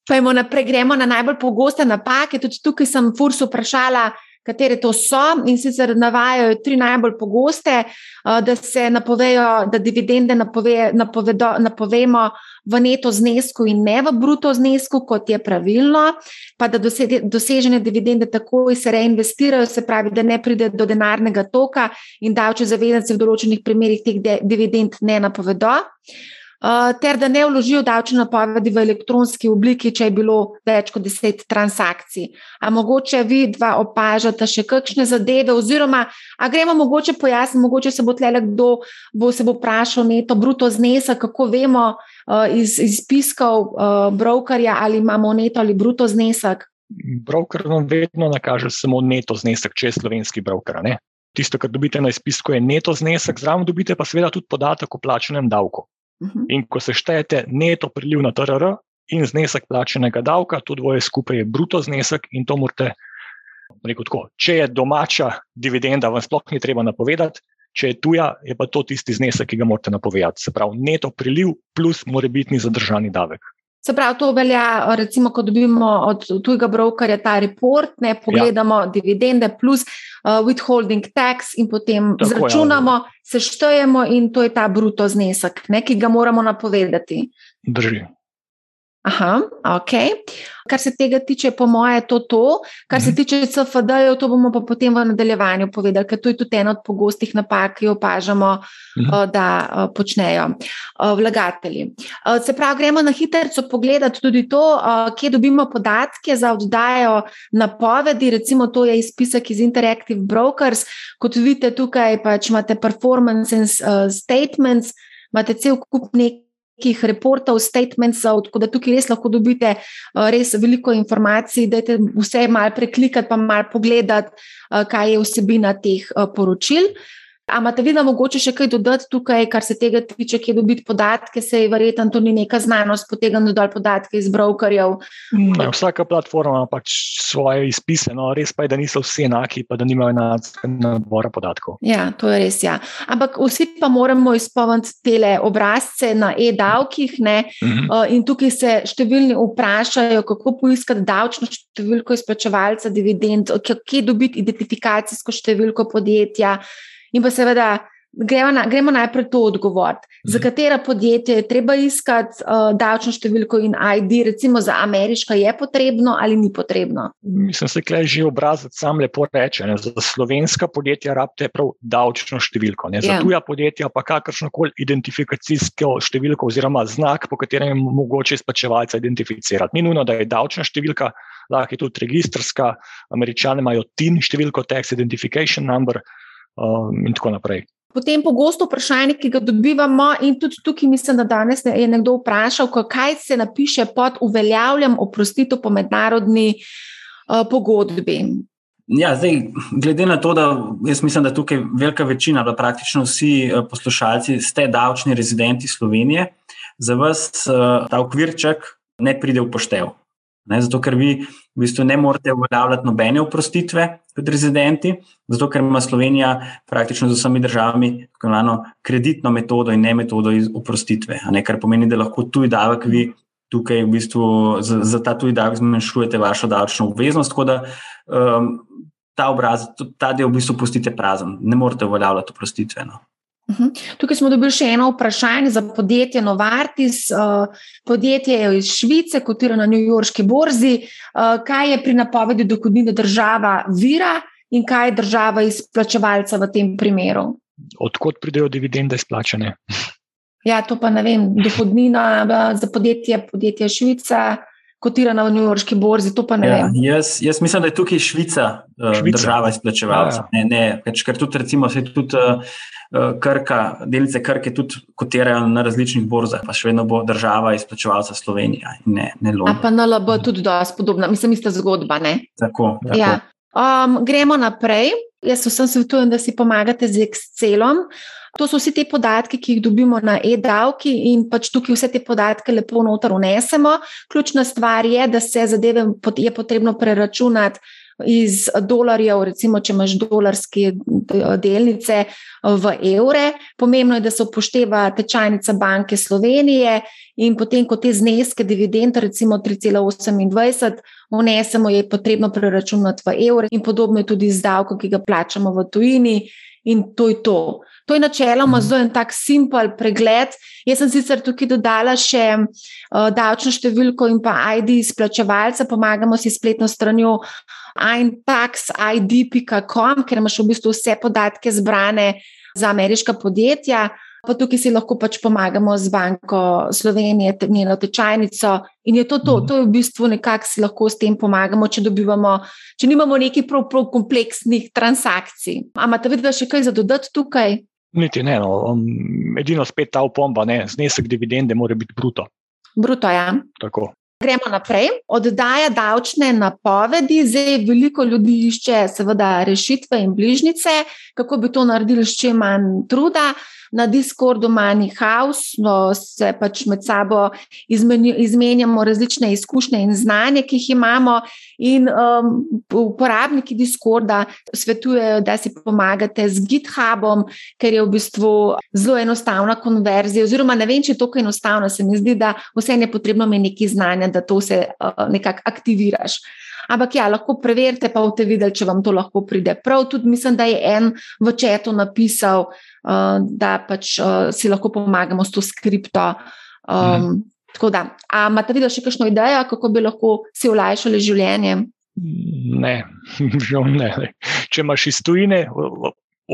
Pojmo naprej, gremo na najbolj pogoste napake. Tudi tukaj sem FURS vprašala, katere to so, in sicer navajajo tri najbolj pogoste, da se napovejo, da dividende napove, napovedo, napovemo v neto znesku in ne v bruto znesku, kot je pravilno, pa da dosežene dividende takoj se reinvestirajo, se pravi, da ne pride do denarnega toka in davče zavezance v določenih primerjih teh dividend ne napovedo. Uh, ter da ne vložijo davčne napovedi v elektronski obliki, če je bilo več kot deset transakcij. A mogoče vi dva opažate še kakšne zadeve, oziroma a gremo mogoče pojasniti, mogoče se bo tlele kdo bo se bo vprašal neto bruto znesek, kako vemo uh, iz, iz spiskov uh, brokerja, ali imamo neto ali bruto znesek. Broker vam vedno nakaže samo neto znesek, če je slovenski broker. Ne? Tisto, kar dobite na izpisku, je neto znesek, zraven dobite pa seveda tudi podatek o plačenem davku. -huh. In ko seštejete neto priliv na TRR in znesek plačenega davka, to dvoje skupaj je bruto znesek in to morate reči tako. Če je domača dividenda, vam sploh ni treba napovedati, če je tuja, je pa to tisti znesek, ki ga morate napovedati. Se pravi, neto priliv plus morebitni zadržani davek. Se pravi, to velja, recimo, ko dobimo od tujega brokerja ta report, ne pogledamo ja. dividende plus uh, withholding tax in potem Tako, zračunamo, ja. seštejemo in to je ta bruto znesek, ne, ki ga moramo napovedati. Drži. Aha, ok. Kar se tega tiče, po mojem, je to to. Kar se mhm. tiče CFD-jev, to bomo pa potem v nadaljevanju povedali, ker to je tudi ena od pogostih napak, ki jo opažamo, mhm. Eh, da eh, počnejo eh, vlagatelji. Se pravi, gremo na hitro pogledati tudi to, kje dobimo podatke za oddajo napovedi. Recimo, to je izpisek iz Interactive Brokers. Kot vidite, tukaj pač imate performance statements, imate cel kup nekaj nekih reportov, statementsov, tako da tukaj res lahko dobite uh, res veliko informacij. Dajte vse malo preklikati, pa malo pogledati, uh, kaj je vsebina teh uh, poročil. Amate vi, da mogoče še kaj dodati tukaj, kar se tega tiče, kje dobiti podatke, se je verjetno to ni neka znanost, potegam dol podatke iz brokerjev. Ne, vsaka platforma ima pač svoje izpise, no res pa je, da niso vsi enaki, pa da nimajo enakega nabora podatkov. Ja, to je res. Ja. Ampak vsi pa moramo izpolniti te obrazce na e-davkih. Mhm. Uh, in tukaj se številni vprašajo, kako poiskati davčno številko izplačevalca dividend, kje dobiti identifikacijsko številko podjetja. In pa seveda, gremo, na, gremo najprej to odgovoriti. Za mhm. katera podjetja je treba iskati uh, davčno številko in ID, recimo za ameriška, je potrebno ali ni potrebno? Mislim, da se že obrazec sam lepo reče. Ne? Za slovenska podjetja rabite prav davčno številko. Ne? Za ja. tuja podjetja pa kakršno koli identifikacijsko številko oziroma znak, po katerem je mogoče izplačevalca identificirati. Ni nujno, da je davčna številka. Lahko je tudi registrska, američani imajo TIN, številko Tax Identification Number, um, in tako naprej. Potem pogosto vprašanje, ki ga dobivamo, in tudi tukaj mislim, da danes je nekdo vprašal, kaj se napiše pod uveljavljanjem oprostitev po mednarodni uh, pogodbi. Ja, zdaj, glede na to, da jaz mislim, da tukaj velika večina, da praktično vsi uh, poslušalci ste davčni rezidenti Slovenije, za vas uh, ta okvirček ne pride v poštev. Ne, zato, ker vi v bistvu ne morete uveljavljati nobene oprostitve kot rezidenti, zato, ker ima Slovenija praktično z vsemi državami tako imenovano kreditno metodo in ne metodo oprostitve. Ne, kar pomeni, da lahko tuj davek vi tukaj v bistvu za, za ta tuj davek zmanjšujete vašo davčno obveznost. Tako da um, ta obraz, ta del v bistvu pustite prazen, ne morete uveljavljati oprostitve. No. Mhm. Tukaj smo dobili še eno vprašanje za podjetje Novartis. Uh, podjetje je iz Švice, kotira na New Yorkski borzi. Uh, kaj je pri napovedi dohodnine država vira in kaj je država izplačevalca v tem primeru? Odkot pridejo dividende izplačane? Ja, to pa ne vem. Dohodnina za podjetje, podjetje Švica kotirana v New Yorkski borzi, to pa ne ja, vem. Jaz, jaz mislim, da je tukaj Švica, Švica. država izplačevalca. Ja, ja. Ker tudi, recimo, se tudi uh, Krka, delnice Krke tudi kotirajo na različnih borzah, pa še vedno bo država izplačevalca Slovenija. Ne, ne A pa NLB tudi dosti podobna, mislim, ista zgodba. Ne? Tako. tako. Ja. Um, gremo naprej. Jaz vsem svetujem, da si pomagate z Excelom. To so vsi ti podatki, ki jih dobimo na e-davki, in pač tukaj vse te podatke lepo noter unesemo. Ključna stvar je, da se zadeve je potrebno preračunati iz dolarjev, recimo, če imaš dolarske delnice v evre. Pomembno je, da se upošteva tečajnica Banke Slovenije in potem, ko te zneske dividend, recimo 3,28, unesemo, je potrebno preračunati v evre in podobno je tudi z davkom, ki ga plačamo v tujini. In to je to. To je načeloma mhm. zelo en tak simpel pregled. Jaz sem sicer tukaj dodala še uh, davčno številko in pa ID izplačevalca, pomagamo si spletno stranjo intaxid.com, ker imaš v bistvu vse podatke zbrane za ameriška podjetja. Pa tukaj si lahko pač pomagamo z Banko Slovenije, njeno tečajnico. In je to to, mhm. to je v bistvu nekako si lahko s tem pomagamo, če dobivamo, če nimamo nekih prav, prav kompleksnih transakcij. Amate videti še kaj za dodati tukaj? Niti ne, no. um, edino spet ta upomba, ne, znesek dividende mora biti bruto. Bruto, ja. Tako. Gremo naprej. Oddaja davčne napovedi, zdaj veliko ljudi išče, seveda, rešitve in bližnjice, kako bi to naredili s čim manj truda na Discordu Money House, no, se pač med sabo izmenjamo različne izkušnje in znanje, ki jih imamo. In um, uporabniki Discorda svetujejo, da si pomagate z GitHubom, ker je v bistvu zelo enostavna konverzija. Oziroma, ne vem, če je to enostavno, se mi zdi, da vse je potrebno imeti nekaj znanja, da to vse uh, nekako aktiviraš. Ampak ja, lahko preverite, pa boste videli, če vam to lahko pride. Prav tudi mislim, da je en v četu napisal, da pač uh, si lahko pomagamo s to skripto. Um, mhm. Tako da, a imate videti še kakšno idejo, kako bi lahko si olajšali življenje? Ne, žal ne. Če imaš iz tujine,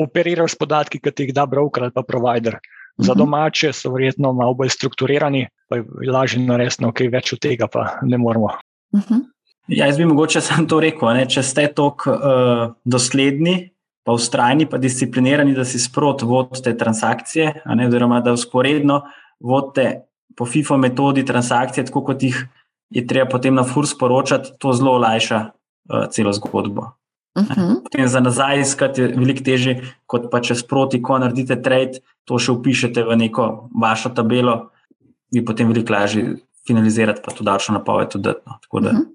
operiraš s podatki, ki ti jih da broker ali pa provider. Za mhm. domače so verjetno malo bolj strukturirani, pa je lažje narediti, no, kaj več od tega pa ne moramo. Uh mhm. -huh. Ja, jaz bi mogoče sam to rekel. Ne? Če ste tako uh, dosledni, pa ustrajni, pa disciplinirani, da si sprot vodite transakcije, ne, oziroma da usporedno vodite po FIFO metodi transakcije, tako kot jih je treba potem na FURS poročati, to zelo olajša uh, celo zgodbo. Uh mhm. -huh. Potem za nazaj iskati je veliko težje, kot pa če sproti, ko naredite trade, to še upišete v neko vašo tabelo, vi potem veliko lažje finalizirate, pa to davčno napoved tudi. No. Uh -huh.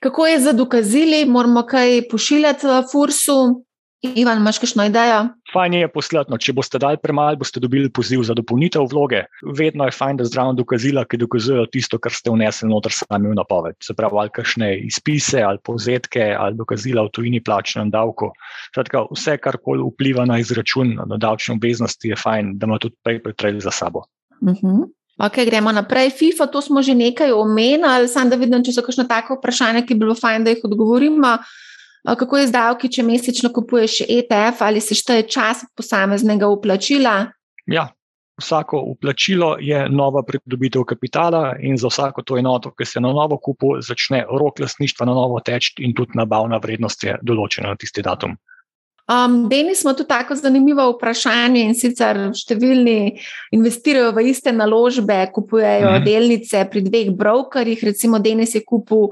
Kako je za dokazili, moramo kaj pošiljati v Fursu? Ivan, imaš kakšno idejo? Fajn je posledno. Če boste dali premalo, boste dobili poziv za dopolnitev vloge. Vedno je fajn, da zdravo dokazila, ki dokazujejo tisto, kar ste vnesli noter sami v napoved. Se pravi, ali kakšne izpise, ali povzetke, ali dokazila v tujini plačnem davku. Skratka, vse, kar koli vpliva na izračun na davčne obveznosti, je fajn, da ima tudi prej pretreli za sabo. Uh mhm. -huh. Ok, gremo naprej. FIFA, to smo že nekaj omenili, samo da vidim, če so kakšno tako vprašanje, ki bi bilo fajn, da jih odgovorimo. Kako je z davki, če mesečno kupuješ ETF ali se šteje čas posameznega uplačila? Ja, vsako uplačilo je nova pridobitev kapitala in za vsako to enoto, ki se na novo kupuje, začne rok lasništva na novo teči in tudi nabavna vrednost je določena na tisti datum. Um, Deni smo tu tako zanimivo vprašanje in sicer številni investirajo v iste naložbe, kupujejo mm. delnice pri dveh brokerjih, recimo Denis je kupil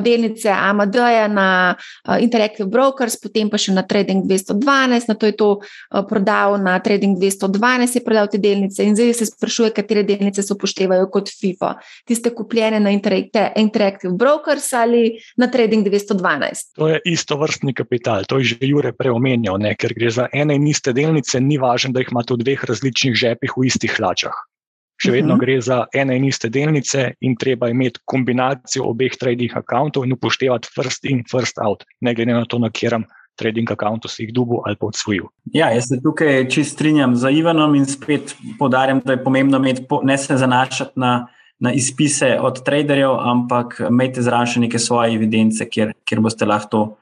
delnice AMD-ja na uh, Interactive Brokers, potem pa še na Trading 212, na to je to uh, prodal na Trading 212, je prodal te delnice in zdaj se sprašuje, katere delnice se upoštevajo kot FIFO. Tiste kupljene na Interactive Brokers ali na Trading 212. To je isto vrstni kapital, to je že Jure preomenjal, ne? ker gre za ene in iste delnice, ni važno, da jih imate v dveh različnih žepih v istih hlačah. Še vedno uh -huh. gre za ene in iste delnice, in treba imeti kombinacijo obeh trading računov in upoštevati first in first out, ne glede na to, na katerem trading računu si jih dubu ali pa odsvojil. Ja, jaz se tukaj čist strinjam z Ivanom in spet podarjam, da je pomembno imeti, ne se zanašati na, na izpise od traderjev, ampak imeti zraven neke svoje evidence, kjer, kjer boste lahko to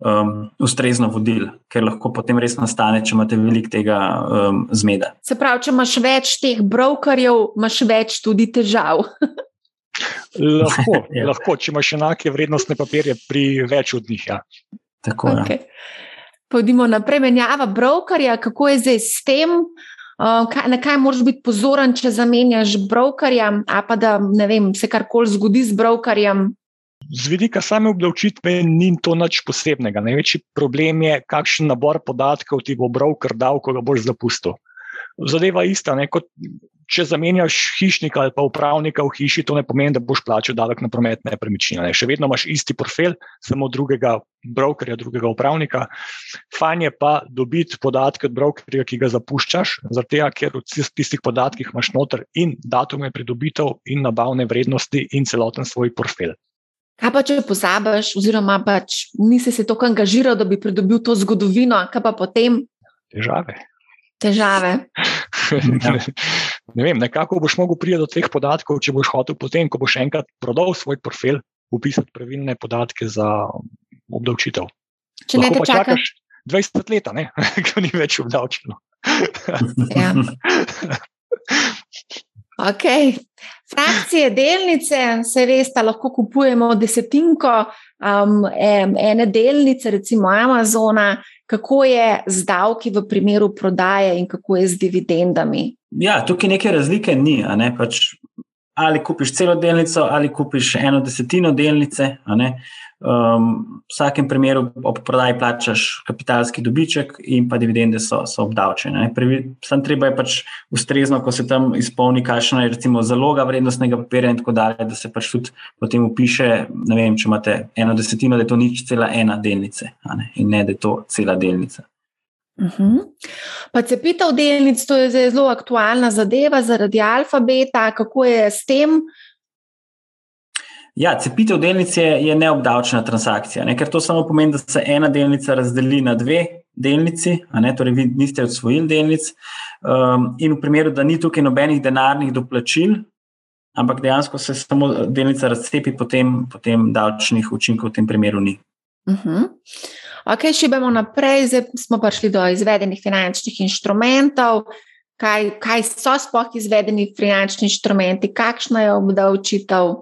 um, ustrezno vodili, ker lahko potem res nastane, če imate veliko tega um, zmeda. Se pravi, če imaš več teh brokerjev, imaš več tudi težav. lahko, ja. lahko, če imaš enake vrednostne papirje pri več od njih. Ja. Tako je. Okay. Pojdimo naprej, menjava brokerja, kako je zdaj s tem. Uh, kaj, na kaj moraš biti pozoren, če zamenjaš brokerja, a pa da vem, se karkoli zgodi z brokerjem, Z vidika same obdavčitve ni to nič posebnega. Največji problem je, kakšen nabor podatkov ti bo broker dal, ko ga boš zapustil. Zadeva je ista. Ne, če zamenjaš hišnika ali pa upravnika v hiši, to ne pomeni, da boš plačal davek na promet nepremičnine. Še vedno imaš isti profil, samo drugega brokerja, drugega upravnika. Fajn je pa dobiti podatke od brokerja, ki ga zapuščaš, zato ker v tistih podatkih imaš noter in datume pridobitev, in nabavne vrednosti, in celoten svoj profil. Kaj pa, če pozabiš, oziroma pač nisi se tako angažiral, da bi pridobil to zgodovino, kaj pa potem? Težave. Težave. ne vem, nekako boš mogel priti do teh podatkov, če boš hotel potem, ko boš enkrat prodal svoj profil, upisati pravilne podatke za obdavčitev. Če ne te čakaš 20 let, ko ni več obdavčeno. ja. Okay. Frakcije, delnice, se veste, lahko kupujemo desetinko um, ene delnice, recimo Amazona. Kako je z davki v primeru prodaje in kako je z dividendami? Ja, tukaj neke razlike ni. Ne? Pač ali kupiš celo delnico, ali kupiš eno desetino delnice. Um, v vsakem primeru ob prodaji plačaš kapitalski dobiček in pa dividende so, so obdavčene. Sam treba je pač ustrezno, ko se tam izpolni, kakšna je recimo zaloga vrednostnega papirja in tako dalje, da se pač tudi potem upiše, ne vem, če imate eno desetino, da je to nič cela ena delnice ne? in ne, da je to cela delnica. Uh mhm. -huh. Pa cepitev delnic, to je zelo aktualna zadeva zaradi alfabeta. Kako je s tem? Ja, cepitev delnic je, je neobdavčena transakcija, ne? ker to samo pomeni, da se ena delnica razdeli na dve delnici, torej vi niste odsvojili delnic. Um, in v primeru, da ni tukaj nobenih denarnih doplačil, ampak dejansko se samo delnica razcepi, potem, potem davčnih učinkov v tem primeru ni. Uh -huh. Ok, če bomo naprej, zdaj smo prišli do izvedenih finančnih inštrumentov. Kaj, kaj so sploh izvedeni finančni inštrumenti, kakšna je obdavčitev,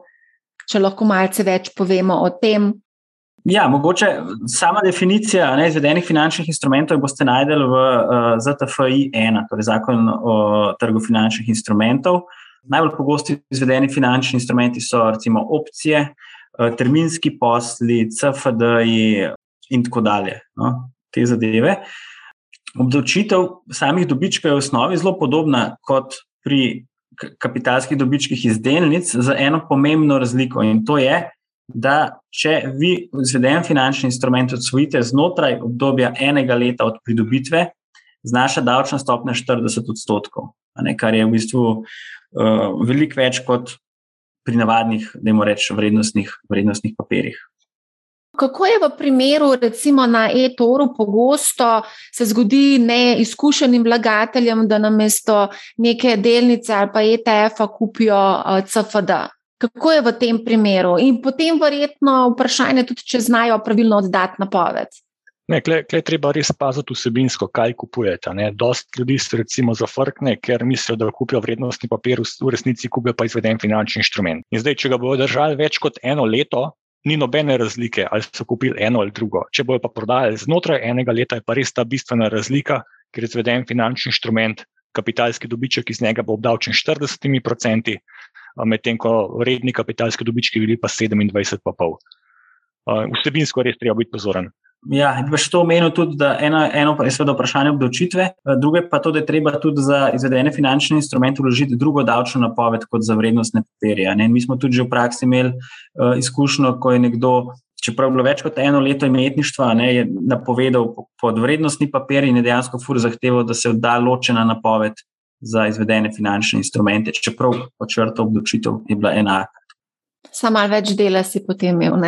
če lahko malce več povemo o tem. Ja, mogoče sama definicija ne, izvedenih finančnih instrumentov boste najdeli v uh, ZTFI 1, torej zakon o trgu finančnih instrumentov. Najbolj pogosti izvedeni finančni instrumenti so recimo opcije, uh, terminski posli, CFD-ji, in tako dalje. No, te zadeve. Obdavčitev samih dobičkov je v osnovi zelo podobna kot pri kapitalskih dobičkih iz delnic, z eno pomembno razliko in to je, da če vi izveden finančni instrument odsvojite znotraj obdobja enega leta od pridobitve, znaša davčna stopnja 40 odstotkov, ne, kar je v bistvu uh, veliko več kot pri navadnih, da imamo reči, vrednostnih, vrednostnih papirjih. Kako je v primeru, recimo na e-toru, pogosto se zgodi neizkušenim vlagateljem, da namesto neke delnice ali pa ETF-a kupijo eh, CFD? Kako je v tem primeru? In potem, verjetno, vprašanje tudi, če znajo pravilno oddati napoved. Ne, kle, kle treba res paziti vsebinsko, kaj kupujete. Dost ljudi se recimo zafrkne, ker mislijo, da kupijo vrednostni papir, v resnici kupijo pa izveden finančni inštrument. In zdaj, če ga bodo držali več kot eno leto, ni nobene razlike, ali so kupili eno ali drugo. Če bojo pa prodajali znotraj enega leta, je pa res ta bistvena razlika, ker je izveden finančni inštrument, kapitalski dobiček iz njega bo obdavčen 40%, medtem ko redni kapitalski dobički bili pa 27,5%. Vsebinsko je res treba biti pozoren. Ja, bi še to omenil tudi, da eno, eno je seveda vprašanje obdavčitve, eh, drugo pa to, da je treba tudi za izvedene finančne instrumente vložiti drugo davčno napoved kot za vrednostne papirje. Mi smo tudi že v praksi imeli uh, izkušnjo, ko je nekdo, čeprav je bilo več kot eno leto imetništva, ne, je napovedal pod vrednostni papir in je dejansko fur zahteval, da se odda ločena napoved za izvedene finančne instrumente, čeprav počrta obdavčitev je bila enaka. Samo malo več dela si potem imel.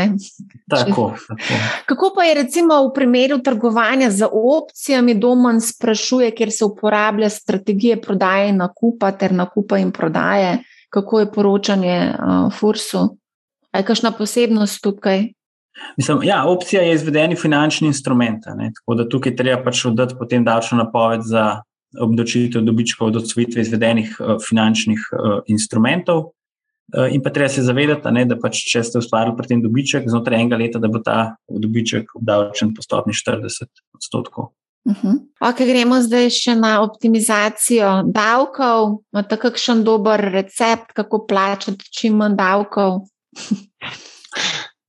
Tako, tako. Kako pa je recimo v primeru trgovanja z opcijami, Domen sprašuje, kjer se uporablja strategije prodaje in nakupa ter nakupa in prodaje, kako je poročanje uh, Fursu? Je kakšna posebnost tukaj? Mislim, ja, opcija je izvedeni finančni instrument, ne? tako da tukaj treba pač oddati potem davčno napoved za obdočitev dobičkov od odsvojitve izvedenih uh, finančnih uh, instrumentov. Uh, in pa treba se zavedati, ne, da pač, če ste ustvarili pri tem dobiček znotraj enega leta, da bo ta dobiček obdavčen po stopni 40 odstotkov. Uh -huh. okay, gremo zdaj še na optimizacijo davkov. Imate kakšen dober recept, kako plačati čim manj davkov?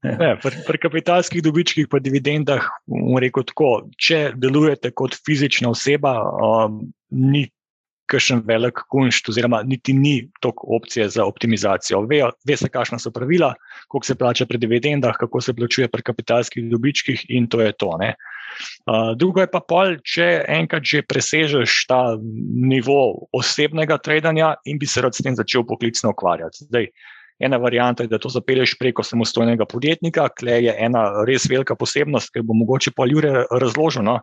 Ne, pri, pri kapitalskih dobičkih, pa dividendah, rekel tako, če delujete kot fizična oseba, um, ni kakšen velik kunšt, oziroma niti ni toliko opcije za optimizacijo. Ve, ve se, kakšna so pravila, koliko se plača pri dividendah, kako se plačuje pri kapitalskih dobičkih, in to je to. Ne. Uh, drugo je pa pol, če enkrat že presežeš ta nivo osebnega tradingja in bi se rad s tem začel poklicno ukvarjati. Zdaj, Ena varianta je, da to zapelješ preko samostojnega podjetnika, kle je ena res velika posebnost, ki bo mogoče pa Jure razloženo.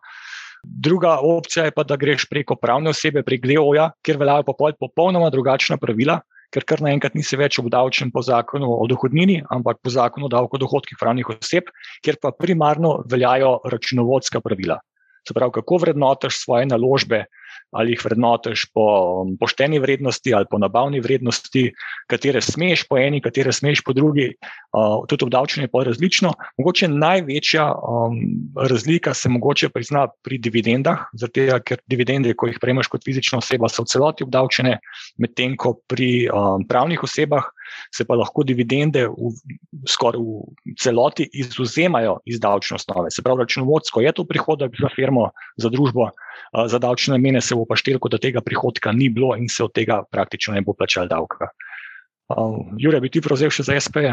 Druga opcija je pa, da greš preko pravne osebe, prek GLEO-ja, kjer veljajo pa popolnoma drugačna pravila, ker kar naenkrat nisi več obdavčen po zakonu o dohodnini, ampak po zakonu o davku dohodkih pravnih oseb, kjer pa primarno veljajo računovodska pravila. Se pravi, kako vrednotiš svoje naložbe, ali jih vrednotiš po um, pošteni vrednosti ali po nabavni vrednosti, katere smeš po eni, katere smeš po drugi. Uh, tudi obdavčenje je različno. Mogoče največja um, razlika se mogoče prizna pri dividendah, zato ker dividende, ko jih prejmeš kot fizična oseba, so v celoti obdavčene, medtem ko pri um, pravnih osebah se pa lahko dividende v, skoraj v celoti izuzemajo iz davčne osnove. Se pravi, računovodsko je to prihodek za firmo, za družbo za davčne namene se bo pa štelko, da tega prihodka ni bilo in se od tega praktično ne bo plačal davka. Jure, bi ti prevzel še za SP?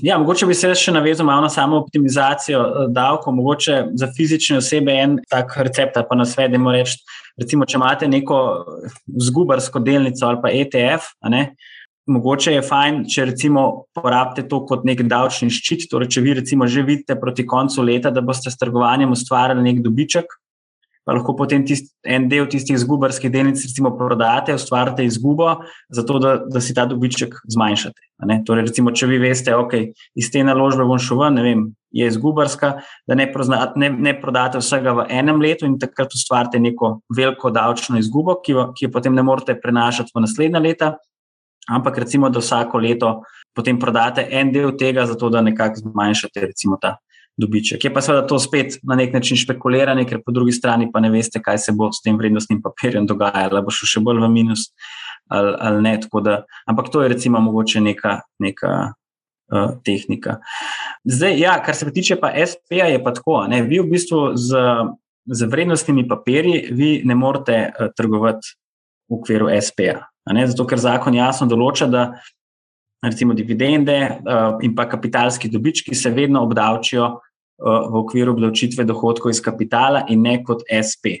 Ja, mogoče bi se še navezal na samo optimizacijo davkov. Mogoče za fizične osebe en tak recept, pa na svet, da moramo reči, recimo, če imate neko zgubarsko delnico ali pa ETF, ne, mogoče je fajn, če recimo porabite to kot nek davčni ščit. Torej, če vi recimo že vidite proti koncu leta, da boste s trgovanjem ustvarjali nek dobiček, pa lahko potem tist, en del tistih izgubarskih delnic, recimo, prodate, ustvarite izgubo, zato da, da si ta dobiček zmanjšate. Torej, recimo, če vi veste, okay, iz te naložbe bom šel ven, ne vem, je izgubarska, da ne, prozna, ne, ne prodate vsega v enem letu in takrat ustvarite neko veliko davčno izgubo, ki jo, ki jo potem ne morete prenašati v naslednja leta, ampak recimo, da vsako leto potem prodate en del tega, zato da nekako zmanjšate recimo, ta dobiček. Je pa seveda to spet na nek način špekuliranje, ker po drugi strani pa ne veste, kaj se bo s tem vrednostnim papirjem dogajalo, ali bo šel še bolj v minus ali, ali ne. Da, ampak to je recimo mogoče neka, neka uh, tehnika. Zdaj, ja, kar se tiče pa SP-ja, je pa tako. Ne, vi v bistvu z, z vrednostnimi papirji vi ne morete uh, trgovati v okviru SP-ja. Zato, ker zakon jasno določa, da recimo dividende uh, in pa kapitalski dobički se vedno obdavčijo v okviru obdavčitve dohodkov iz kapitala in ne kot SP.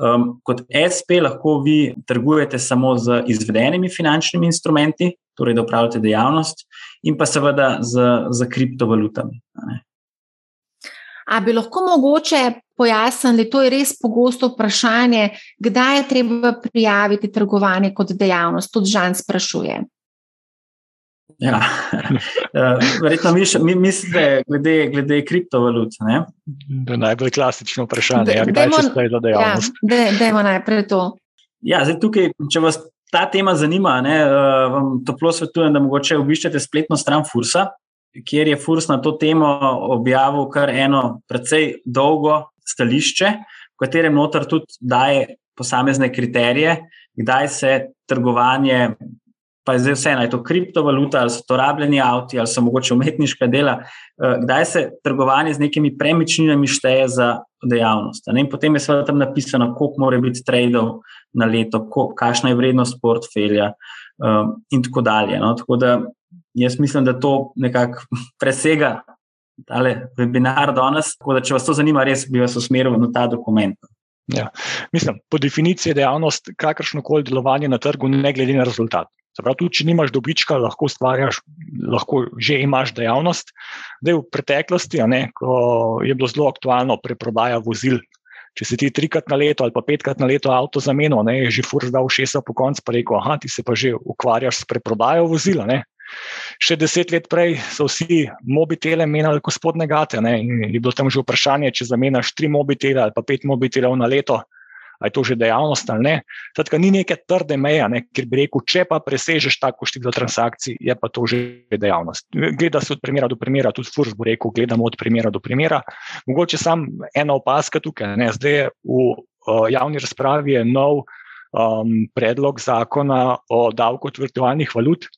Um, kot SP lahko vi trgujete samo z izvedenimi finančnimi instrumenti, torej da upravljate dejavnost, in pa seveda z, z kriptovalutami. A bi lahko mogoče pojasnili, to je res pogosto vprašanje, kdaj je treba prijaviti trgovanje kot dejavnost? Tudi Žan sprašuje. Ja. Eh, verjetno mi, mislite, glede, glede kriptovalut. Ne? To je najbolj klasično vprašanje. Ja, kdaj se zdaj za dejavnost? Ja, Dajmo najprej to. Ja, zdaj tukaj, če vas ta tema zanima, ne, eh, vam toplo svetujem, da mogoče obiščete spletno stran Fursa, kjer je Furs na to temo objavil kar eno precej dolgo stališče, v katerem notar tudi daje posamezne kriterije, kdaj se trgovanje pa je zdaj vse, naj to kriptovaluta, ali so to rabljeni avti, ali so mogoče umetniška dela, eh, kdaj se trgovanje z nekimi premičninami šteje za dejavnost. In potem je seveda tam napisano, koliko mora biti tradov na leto, kakšna je vrednost portfelja um, in tako dalje. No? Tako da jaz mislim, da to nekako presega tale webinar danes. Tako da, če vas to zanima, res bi vas usmeril na ta dokument. Ja. Mislim, po definiciji je dejavnost kakršno koli delovanje na trgu, ne glede na rezultat. Prav, tudi, če nimaš dobička, lahko ustvarjaš, lahko že imaš dejavnost. Zdaj, v preteklosti, ne, je bilo zelo aktualno preprodaja vozil, če si ti trikrat na leto ali pa petkrat na leto avto zamenil, ne, je že fur zdal šesa po koncu, pa rekel, aha, ti se pa že ukvarjaš s preprodajo vozila. Ne. Še deset let prej so vsi mobitele menjali kot spodne gate. Ne, je bilo tam že vprašanje, če zamenjaš tri mobitele ali pa pet mobitelov na leto je to že dejavnost ali ne. Tako ni neke trde meje, ne, ker bi rekel, če pa presežeš tako število transakcij, je pa to že dejavnost. Gleda se od primera do primera, tudi Furs bo rekel, gledamo od primera do primera. Mogoče samo ena opaska tukaj. Ne, zdaj je v uh, javni razpravi nov um, predlog zakona o davku od virtualnih valut.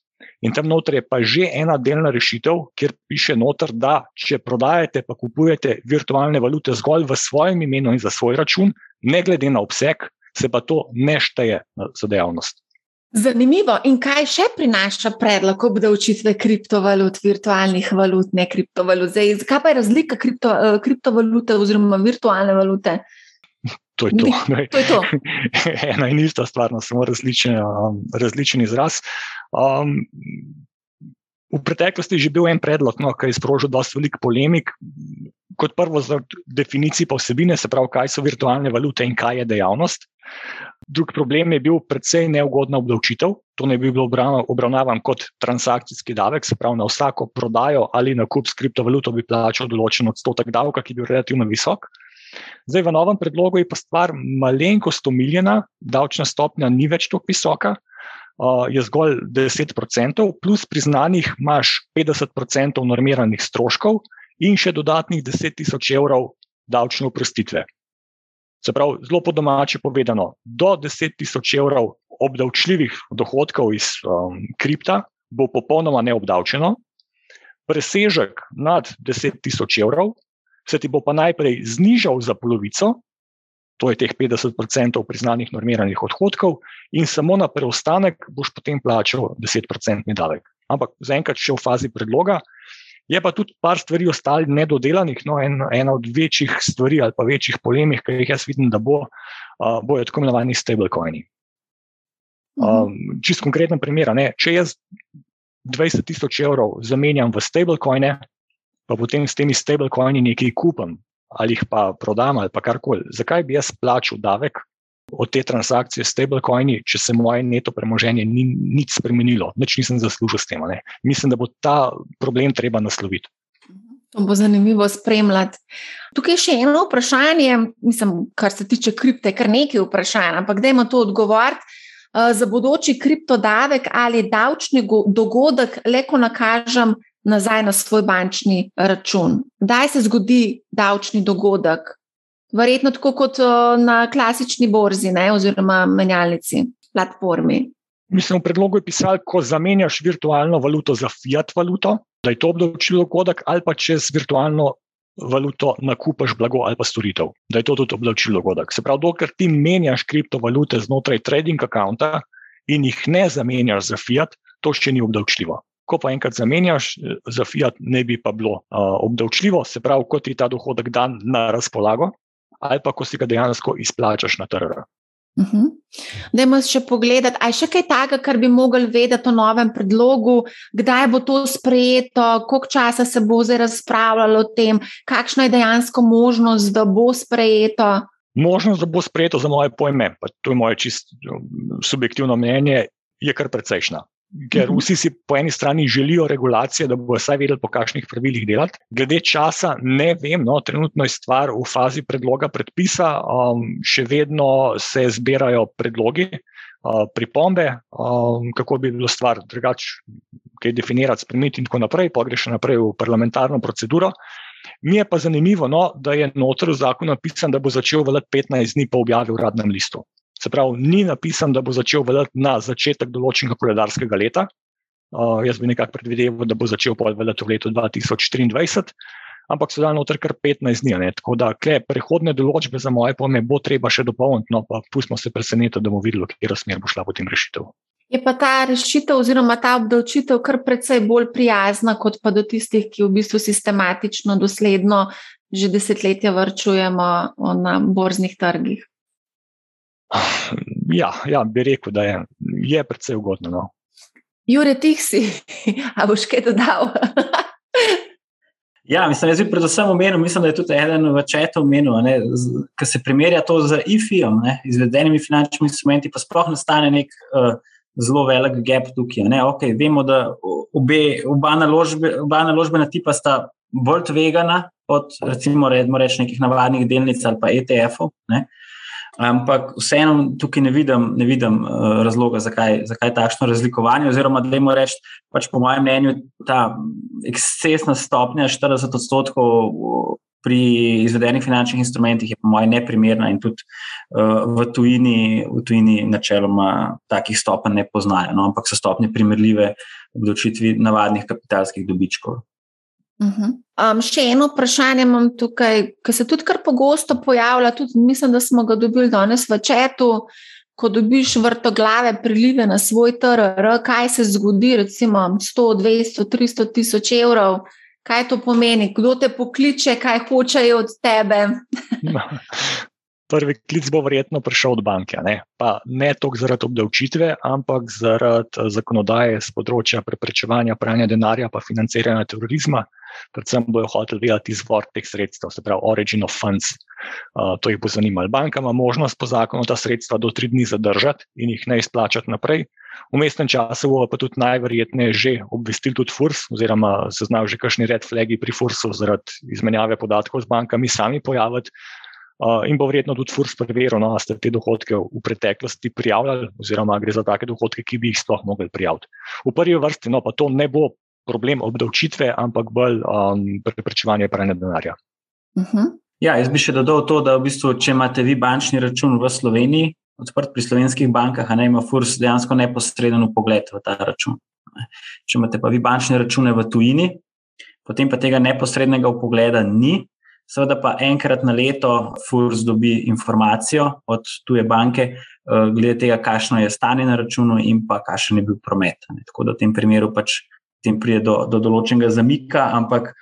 In tam noter je pa že ena delna rešitev, kjer piše noter, da če prodajate, pa kupujete virtualne valute zgolj v svojem imenu in za svoj račun, ne glede na obseg, se pa to ne šteje za dejavnost. Zanimivo. In kaj še prinaša predlog obdavčitve kriptovalut, virtualnih valut, ne kriptovalut? Zdaj, kaj pa je razlika kripto, eh, kriptovalute oziroma virtualne valute? To je to. to, je to. Ena in ista stvar, no, samo različen, um, različen izraz. Um, v preteklosti je že bil en predlog, no, ki je sprožil dosta velik polemik. Kot prvo, za definicijo pa vsebine, se pravi, kaj so virtualne valute in kaj je dejavnost. Drug problem je bil predvsej neugodna obdavčitev. To ne bi bilo obravnavan kot transakcijski davek, se pravi, na vsako prodajo ali nakup s kriptovaluto bi plačal določen odstotek davka, ki je bil relativno visok. Zdaj, v novem predlogu je pa stvar malenkost omiljena, davčna stopnja ni več tako visoka, je zgolj 10%, plus priznanih imaš 50% normiranih stroškov in še dodatnih 10 tisoč evrov davčne oprostitve. Se pravi, zelo po domači povedano, do 10 tisoč evrov obdavčljivih dohodkov iz um, kripta bo popolnoma neobdavčeno, presežek nad 10 tisoč evrov se ti bo pa najprej znižal za polovico, to je teh 50% priznanih normiranih odhodkov, in samo na preostanek boš potem plačal 10% davek. Ampak zaenkrat še v fazi predloga. Je pa tudi par stvari ostali nedodelanih. No, en, ena od večjih stvari ali pa večjih polemik, ki jih jaz vidim, da bo, uh, bojo tako imenovani stablecoini. Um, čist konkreten primer. Ne, če jaz 20 tisoč evrov zamenjam v stablecoine, pa potem s temi stablecoini nekaj kupim, ali jih pa prodam, ali pa karkoli. Zakaj bi jaz plačal davek od te transakcije s stablecoini, če se moje neto premoženje ni nič spremenilo, nič nisem zaslužil s tem? Ne? Mislim, da bo ta problem treba nasloviti. To bo zanimivo spremljati. Tukaj je še eno vprašanje, mislim, kar se tiče kripte, kar nekaj vprašanj, ampak dajmo to odgovoriti. Uh, za bodoči kriptodavek ali davčni dogodek, le ko nakažem nazaj na svoj bančni račun. Kdaj se zgodi davčni dogodek? Verjetno tako kot na klasični borzi ne, oziroma menjalnici, platformi. Mislim, v predlogu je pisalo, ko zamenjaš virtualno valuto za fiat valuto, da je to obdavčilo dogodek, ali pa če z virtualno valuto nakupaš blago ali pa storitev, da je to tudi obdavčilo dogodek. Se pravi, dokler ti menjaš kriptovalute znotraj trading akonta in jih ne zamenjaš za fiat, to še ni obdavčljivo ko pa enkrat zamenjaš eh, za fiat, ne bi pa bilo uh, obdavčljivo, se pravi, kot ti ta dohodek dan na razpolago, ali pa ko si ga dejansko izplačaš na trg. Uh -huh. Dajmo še pogledati, ali je še kaj takega, kar bi mogli vedeti o novem predlogu, kdaj bo to sprejeto, koliko časa se bo zdaj razpravljalo o tem, kakšna je dejansko možnost, da bo sprejeto. Možnost, da bo sprejeto za moje pojme, pa to je moje čisto subjektivno mnenje, je kar precejšna ker mhm. vsi si po eni strani želijo regulacije, da bodo vsaj vedeli, po kakšnih pravilih delati. Glede časa, ne vem, no, trenutno je stvar v fazi predloga predpisa, um, še vedno se zbirajo predlogi, uh, pripombe, um, kako bi bilo stvar drugače, kaj definirati, spremeniti in tako naprej, pa gre še naprej v parlamentarno proceduro. Mi je pa zanimivo, no, da je noter v zakonu napisan, da bo začel veljati 15 dni po objavi v uradnem listu. Se pravi, ni napisan, da bo začel veljati na začetek določenega koledarskega leta. Uh, jaz bi nekako predvideval, da bo začel veljati v letu 2023, ampak so dali noter kar 15 dni. Ne? Tako da, kle, prehodne določbe za moje pojme bo treba še dopolniti, no pa pustimo se presenetiti, da bomo videli, kje smer bo šla potem rešitev. Je pa ta rešitev oziroma ta obdavčitev kar precej bolj prijazna, kot pa do tistih, ki v bistvu sistematično, dosledno že desetletja vrčujemo na borznih trgih. Ja, ja, bi rekel, da je, je predvsej ugodno. No. Jure, ti si, a boš kaj dodal? ja, mislim, da je predvsem omenil, mislim, da je tudi eden v četu omenil, da se primerja to z IFI-om, izvedenimi finančnimi instrumenti, pa sploh nastane nek uh, zelo velik gap tukaj. Okay, vemo, da obe, oba, naložbe, oba naložbena tipa sta bolj tvegana od, recimo, reč, nekih navadnih delnic ali pa ETF-ov. Ampak vseeno tukaj ne vidim, ne vidim uh, razloga, zakaj, zakaj takšno razlikovanje. Oziroma, da jim rečem, pač po mojem mnenju, ta ekscesna stopnja 40 odstotkov pri izvedenih finančnih instrumentih je po mojem neprimerna in tudi uh, v, tujini, v tujini načeloma takih stopenj ne poznajo, no? ampak so stopnje primerljive v odločitvi navadnih kapitalskih dobičkov. Uh -huh. um, še eno vprašanje imam tukaj, ki se tudi kar pogosto pojavlja. Tudi mislim, da smo ga dobili danes v četu. Ko dobiš vrtoglave prilive na svoj TRR, kaj se zgodi, recimo 100, 200, 300 tisoč evrov, kaj to pomeni, kdo te pokliče, kaj hočejo od tebe. Prvi klic bo verjetno prišel od banke. Ne, ne toliko zaradi obdavčitve, ampak zaradi eh, zakonodaje z področja preprečevanja pranja denarja in financiranja terorizma. Predvsem bojo hoteli vedeti izvor teh sredstev, se pravi, origin of funds. Uh, to jih bo zanimalo. Banka ima možnost po zakonu ta sredstva do tri dni zadržati in jih ne izplačati naprej. V mestnem času bo pa tudi najverjetneje že obvestil tudi FURS, oziroma se znajo že kakšni red flagi pri FURSu zaradi izmenjave podatkov z bankami sami pojaviti. Uh, in bo verjetno tudi FURS preveril, no, da ste te dohodke v preteklosti prijavljali, oziroma gre za take dohodke, ki bi jih sploh mogli prijaviti. V prvi vrsti no, pa to ne bo problem obdavčitve, ampak bolj um, preprečevanje pranja denarja. Uh mhm. -huh. Ja, jaz bi še dodal to, da v bistvu, če imate vi bančni račun v Sloveniji, odprt pri slovenskih bankah, a ne ima FURS dejansko neposreden pogled v ta račun. Če imate pa vi bančne račune v tujini, potem pa tega neposrednega pogleda ni. Seveda pa enkrat na leto FURS dobi informacijo od tuje banke, eh, glede tega, kakšno je stanje na računu in pa kakšen je bil promet. Tako da v tem primeru pač tem pride do, do določenega zamika, ampak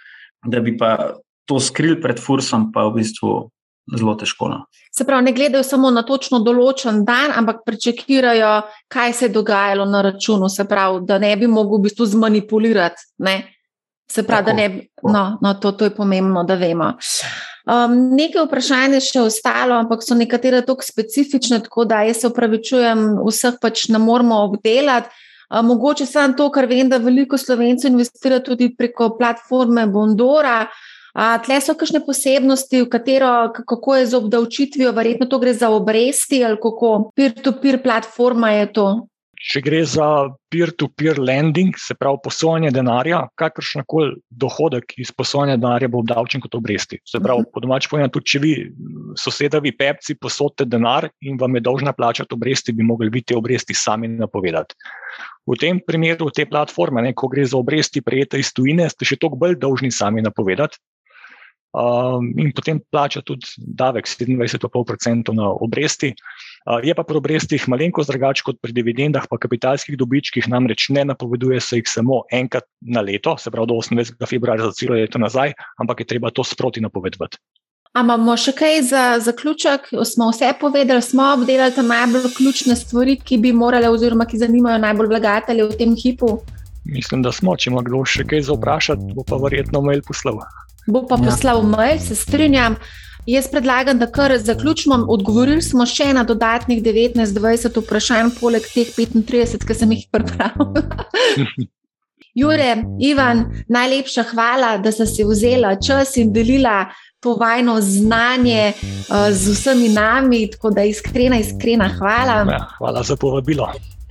da bi pa to skril pred FURSom, pa v bistvu zelo težko. No. Se pravi, ne gledajo samo na točno določen dan, ampak prečekirajo, kaj se je dogajalo na računu, se pravi, da ne bi mogel v bistvu zmanipulirati. Ne? Se pravi, Tako. da ne. No, no to, to je pomembno, da vemo. Um, nekaj vprašanj je še ostalo, ampak so nekatere tako specifične, tako da jaz se upravičujem, vseh pač ne moramo obdelati. Uh, mogoče samo to, kar vem, da veliko slovencev investira tudi preko platforme Bondora. Tle so kakšne posebnosti, katero, kako je z obdavčitvijo, verjetno to gre za obresti ali kako peer-to-peer platforma je to. Če gre za peer-to-peer lending, se pravi posojanje denarja, kakršen koli dohodek iz posojanja denarja bo obdavčen kot obresti. Se pravi, uh mhm. -huh. po domač povedano, tudi če vi, sosedovi pepci, posodite denar in vam je dolžna plačati obresti, bi mogli biti te obresti sami napovedati. V tem primeru te platforme, ne, ko gre za obresti prejete iz tujine, ste še toliko bolj dolžni sami napovedati, um, in potem plača tudi davek 27,5% na obresti. Uh, je pa pri obrestih malenkost drugače kot pri dividendah, pa kapitalskih dobičkih, namreč ne napoveduje se jih samo enkrat na leto, se pravi do 28. februarja za celo leto nazaj, ampak je treba to sproti napovedovati. Imamo še kaj za zaključek? Smo vse povedali, smo obdelali te najbolj ključne stvari, ki bi morale, oziroma ki zanimajo najbolj vlagatelje v tem hipu. Mislim, da smo. Če ima kdo še kaj za vprašati, bo pa verjetno mail poslal bo pa ja. poslal mail, se strinjam. Jaz predlagam, da kar zaključimo. Odgovorili smo še na dodatnih 19-20 vprašanj, poleg teh 35, ki sem jih prepravil. Jure, Ivan, najlepša hvala, da ste si vzeli čas in delila to vajno znanje uh, z vsemi nami. Tako da iskrena, iskrena hvala. Ja, hvala za povabilo.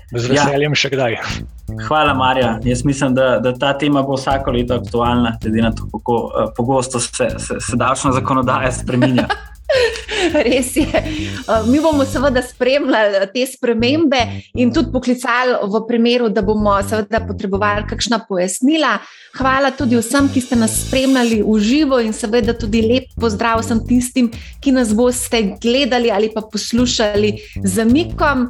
Z veseljem ja. še kdaj. Hvala, Marja. Jaz mislim, da, da ta tema bo vsako leto aktualna, glede na to, kako uh, pogosto se, se, se davčna zakonodaja spremenja. Res je. Uh, mi bomo seveda spremljali te spremembe in tudi poklicali v primeru, da bomo seveda potrebovali kakšna pojasnila. Hvala tudi vsem, ki ste nas spremljali v živo in seveda tudi lep pozdrav vsem tistim, ki nas boste gledali ali pa poslušali z mikom.